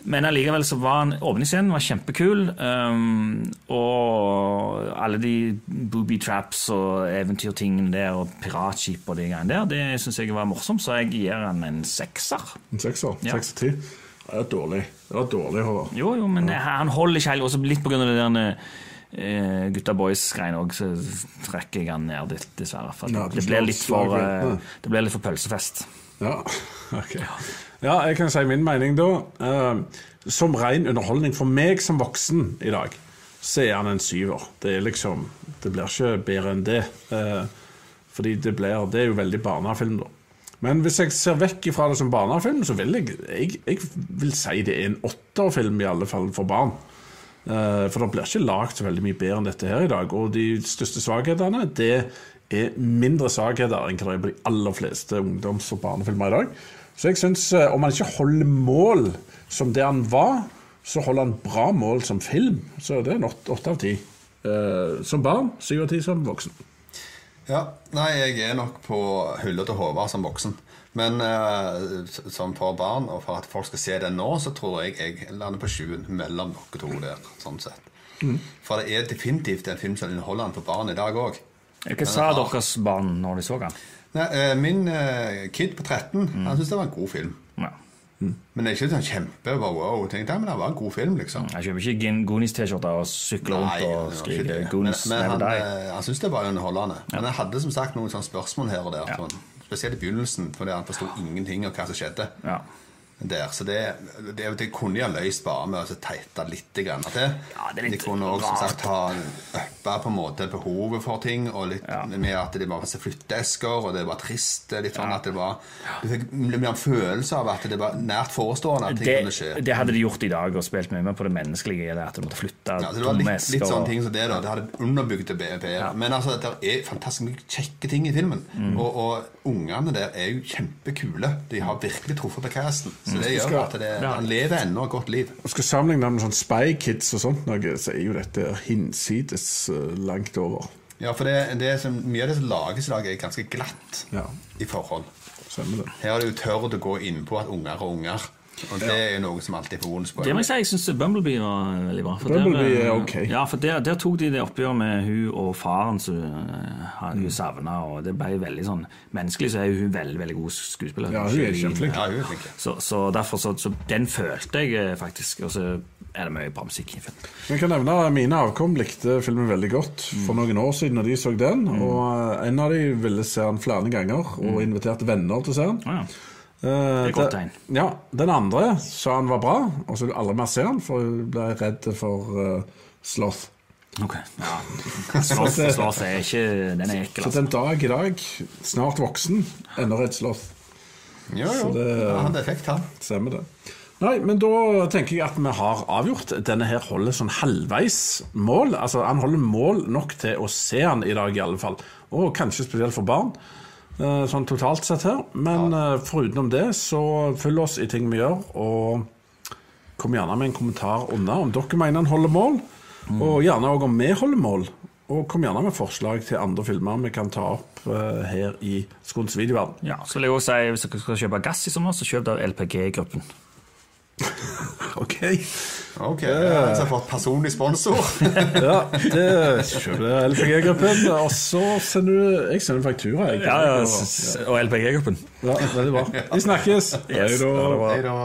Men allikevel så var han åpningsscenen var kjempekul. Um, og alle de booby traps og eventyrtingene der og piratskip og de greiene der, det syns jeg var morsomt, så jeg gir han en sekser. En sekser? Ja. Seks til ti? Det er dårlig. Det var dårlig, Håvard. Jo, jo, men han holder ikke helt. Også litt på grunn av det der eh, gutta boys-greiene òg, så trekker jeg han ned litt, dessverre. For Ja, det, blir litt for, ja. det blir litt for pølsefest. Ja, (laughs) ok. Ja, jeg kan si min mening da. Uh, som ren underholdning for meg som voksen i dag, så er han en syver. Det er liksom Det blir ikke bedre enn det. Uh, fordi det blir Det er jo veldig barnefilm, da. Men hvis jeg ser vekk fra det som barnefilm, så vil jeg, jeg, jeg vil si det er en åtterfilm, i alle fall for barn. Eh, For det blir ikke lagd så veldig mye bedre enn dette her i dag. Og de største svakhetene, det er mindre svakheter enn hva det er på de aller fleste ungdoms- og barnefilmer i dag. Så jeg syns om han ikke holder mål som det han var, så holder han bra mål som film. Så det er åtte av ti. Eh, Som barn, syv av ti som voksen. Ja, Nei, jeg er nok på hullet til Håvard som voksen. Men uh, som for barn, og for at folk skal se den nå, så tror jeg jeg lander på sjuen mellom dere to der. sånn sett. Mm. For det er definitivt en film som inneholder den for barn i dag òg. Hva sa deres barn når de så den? Min uh, kid på 13 Mm. han syntes det var en god film. Ja. Men det er ikke sånn kjempe wow, wow, tenkte jeg, men det var en god film, liksom. Jeg kjøper ikke Goonies-T-skjorter og sykler rundt og skriver skriker det. men, men han, han syntes det var underholdende. Men jeg hadde som sagt noen sånne spørsmål her og der. Sånn, spesielt i begynnelsen, fordi han forsto ingenting av hva som skjedde. Ja. Der, så det, det, det kunne de ha løst bare med å så teite litt til. det er litt de kunne også som sagt ha uppa på en måte behovet for ting, og litt med at det var masse flytteesker, og det var trist. Litt sånn at det var Du fikk mer en følelse av at det var nært forestående at ting Det, kunne skje. det hadde de gjort i dag og spilt mye mer på det menneskelige. i Det at de måtte flytte Ja, så det var litt, litt sånne ting som det da Det hadde underbygd det bedre. Men altså, det er fantastisk mye kjekke ting i filmen. Mm. Og, og ungene der er jo kjempekule. De har virkelig truffet på casten. Så Mm. det Skal- gjør at det, Ja. han lever ennå et godt liv. Og skal sammenligne med sånn Spy Kids og sånt, noe, så er jo dette hinsides eh, langt over. Ja, for det, det som, mye av det som lages i dag, er ganske glatt i forhold. Her er det jo tørt å gå inn på at unger er unger. Og det er jo noe som alltid er på bonuspoeng. Det må jeg si, jeg syns Bumblebee var veldig bra. For Bumblebee der, er eh, ok. Ja, for der, der tok de det oppgjør med hun og faren som hun hun savna, og det ble veldig sånn Menneskelig så er hun veldig veldig god skuespiller. Ja, hun er kjempeflink. Ja, hun er flink. Så, så derfor så, så Den følte jeg eh, faktisk. Og så er det mye bra musikk i filmen. Jeg kan nevne at Mine avkom likte filmen veldig godt for noen år siden når de så den. Og eh, en av de ville se den flere ganger og inviterte venner til å se den. Ja. Eh, er et godt det- tegn. Ja, Den andre sa han var bra, og så ville alle mer se han, for hun ble redd for uh, sloth. Ok, ja. (laughs) Sloth, sloth er ikke Den er ekkel, Så altså. den dag i dag, snart voksen, ennå redd sloth. Jo, Så jo. det- Ja, han fikk han. Stemmer det. Nei, men da tenker jeg at vi har avgjort. Denne her holder sånn halvveis mål. Altså, Han holder mål nok til å se han i dag, i alle fall. Og kanskje spesielt for barn. Eh, Sånn totalt sett her. Men ja. forutenom det, så følg oss i ting vi gjør, og kom gjerne med en kommentar under om dere mener han holder mål, og gjerne òg om vi holder mål. Og kom gjerne med forslag til andre filmer vi kan ta opp uh, her i Skons videoverden. Ja, så vil jeg også si Hvis dere skal kjøpe gass i sommer, så kjøp da LPG-gruppen. (laughs) Ok. Ok, jeg har fått personlig sponsor. (laughs) ja, det kjøper LPG-gruppen, og så sender du Jeg sender faktura, jeg. Ja, ja, og LPG-gruppen. Ja, veldig bra. Vi snakkes. Yes. Hei da.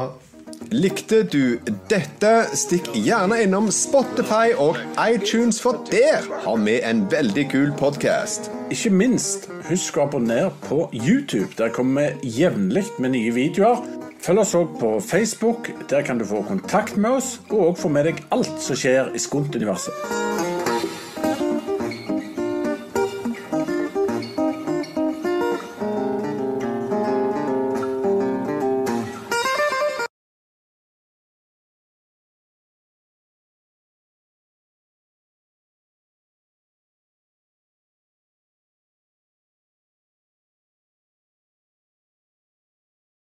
Likte du dette? Stikk gjerne innom Spotify og iTunes, for der har vi en veldig kul podkast. Ikke minst, husk å abonnere på YouTube. Der kommer vi jevnlig med nye videoer. Følg oss òg på Facebook. Der kan du få kontakt med oss, og òg få med deg alt som skjer i Skunt-universet.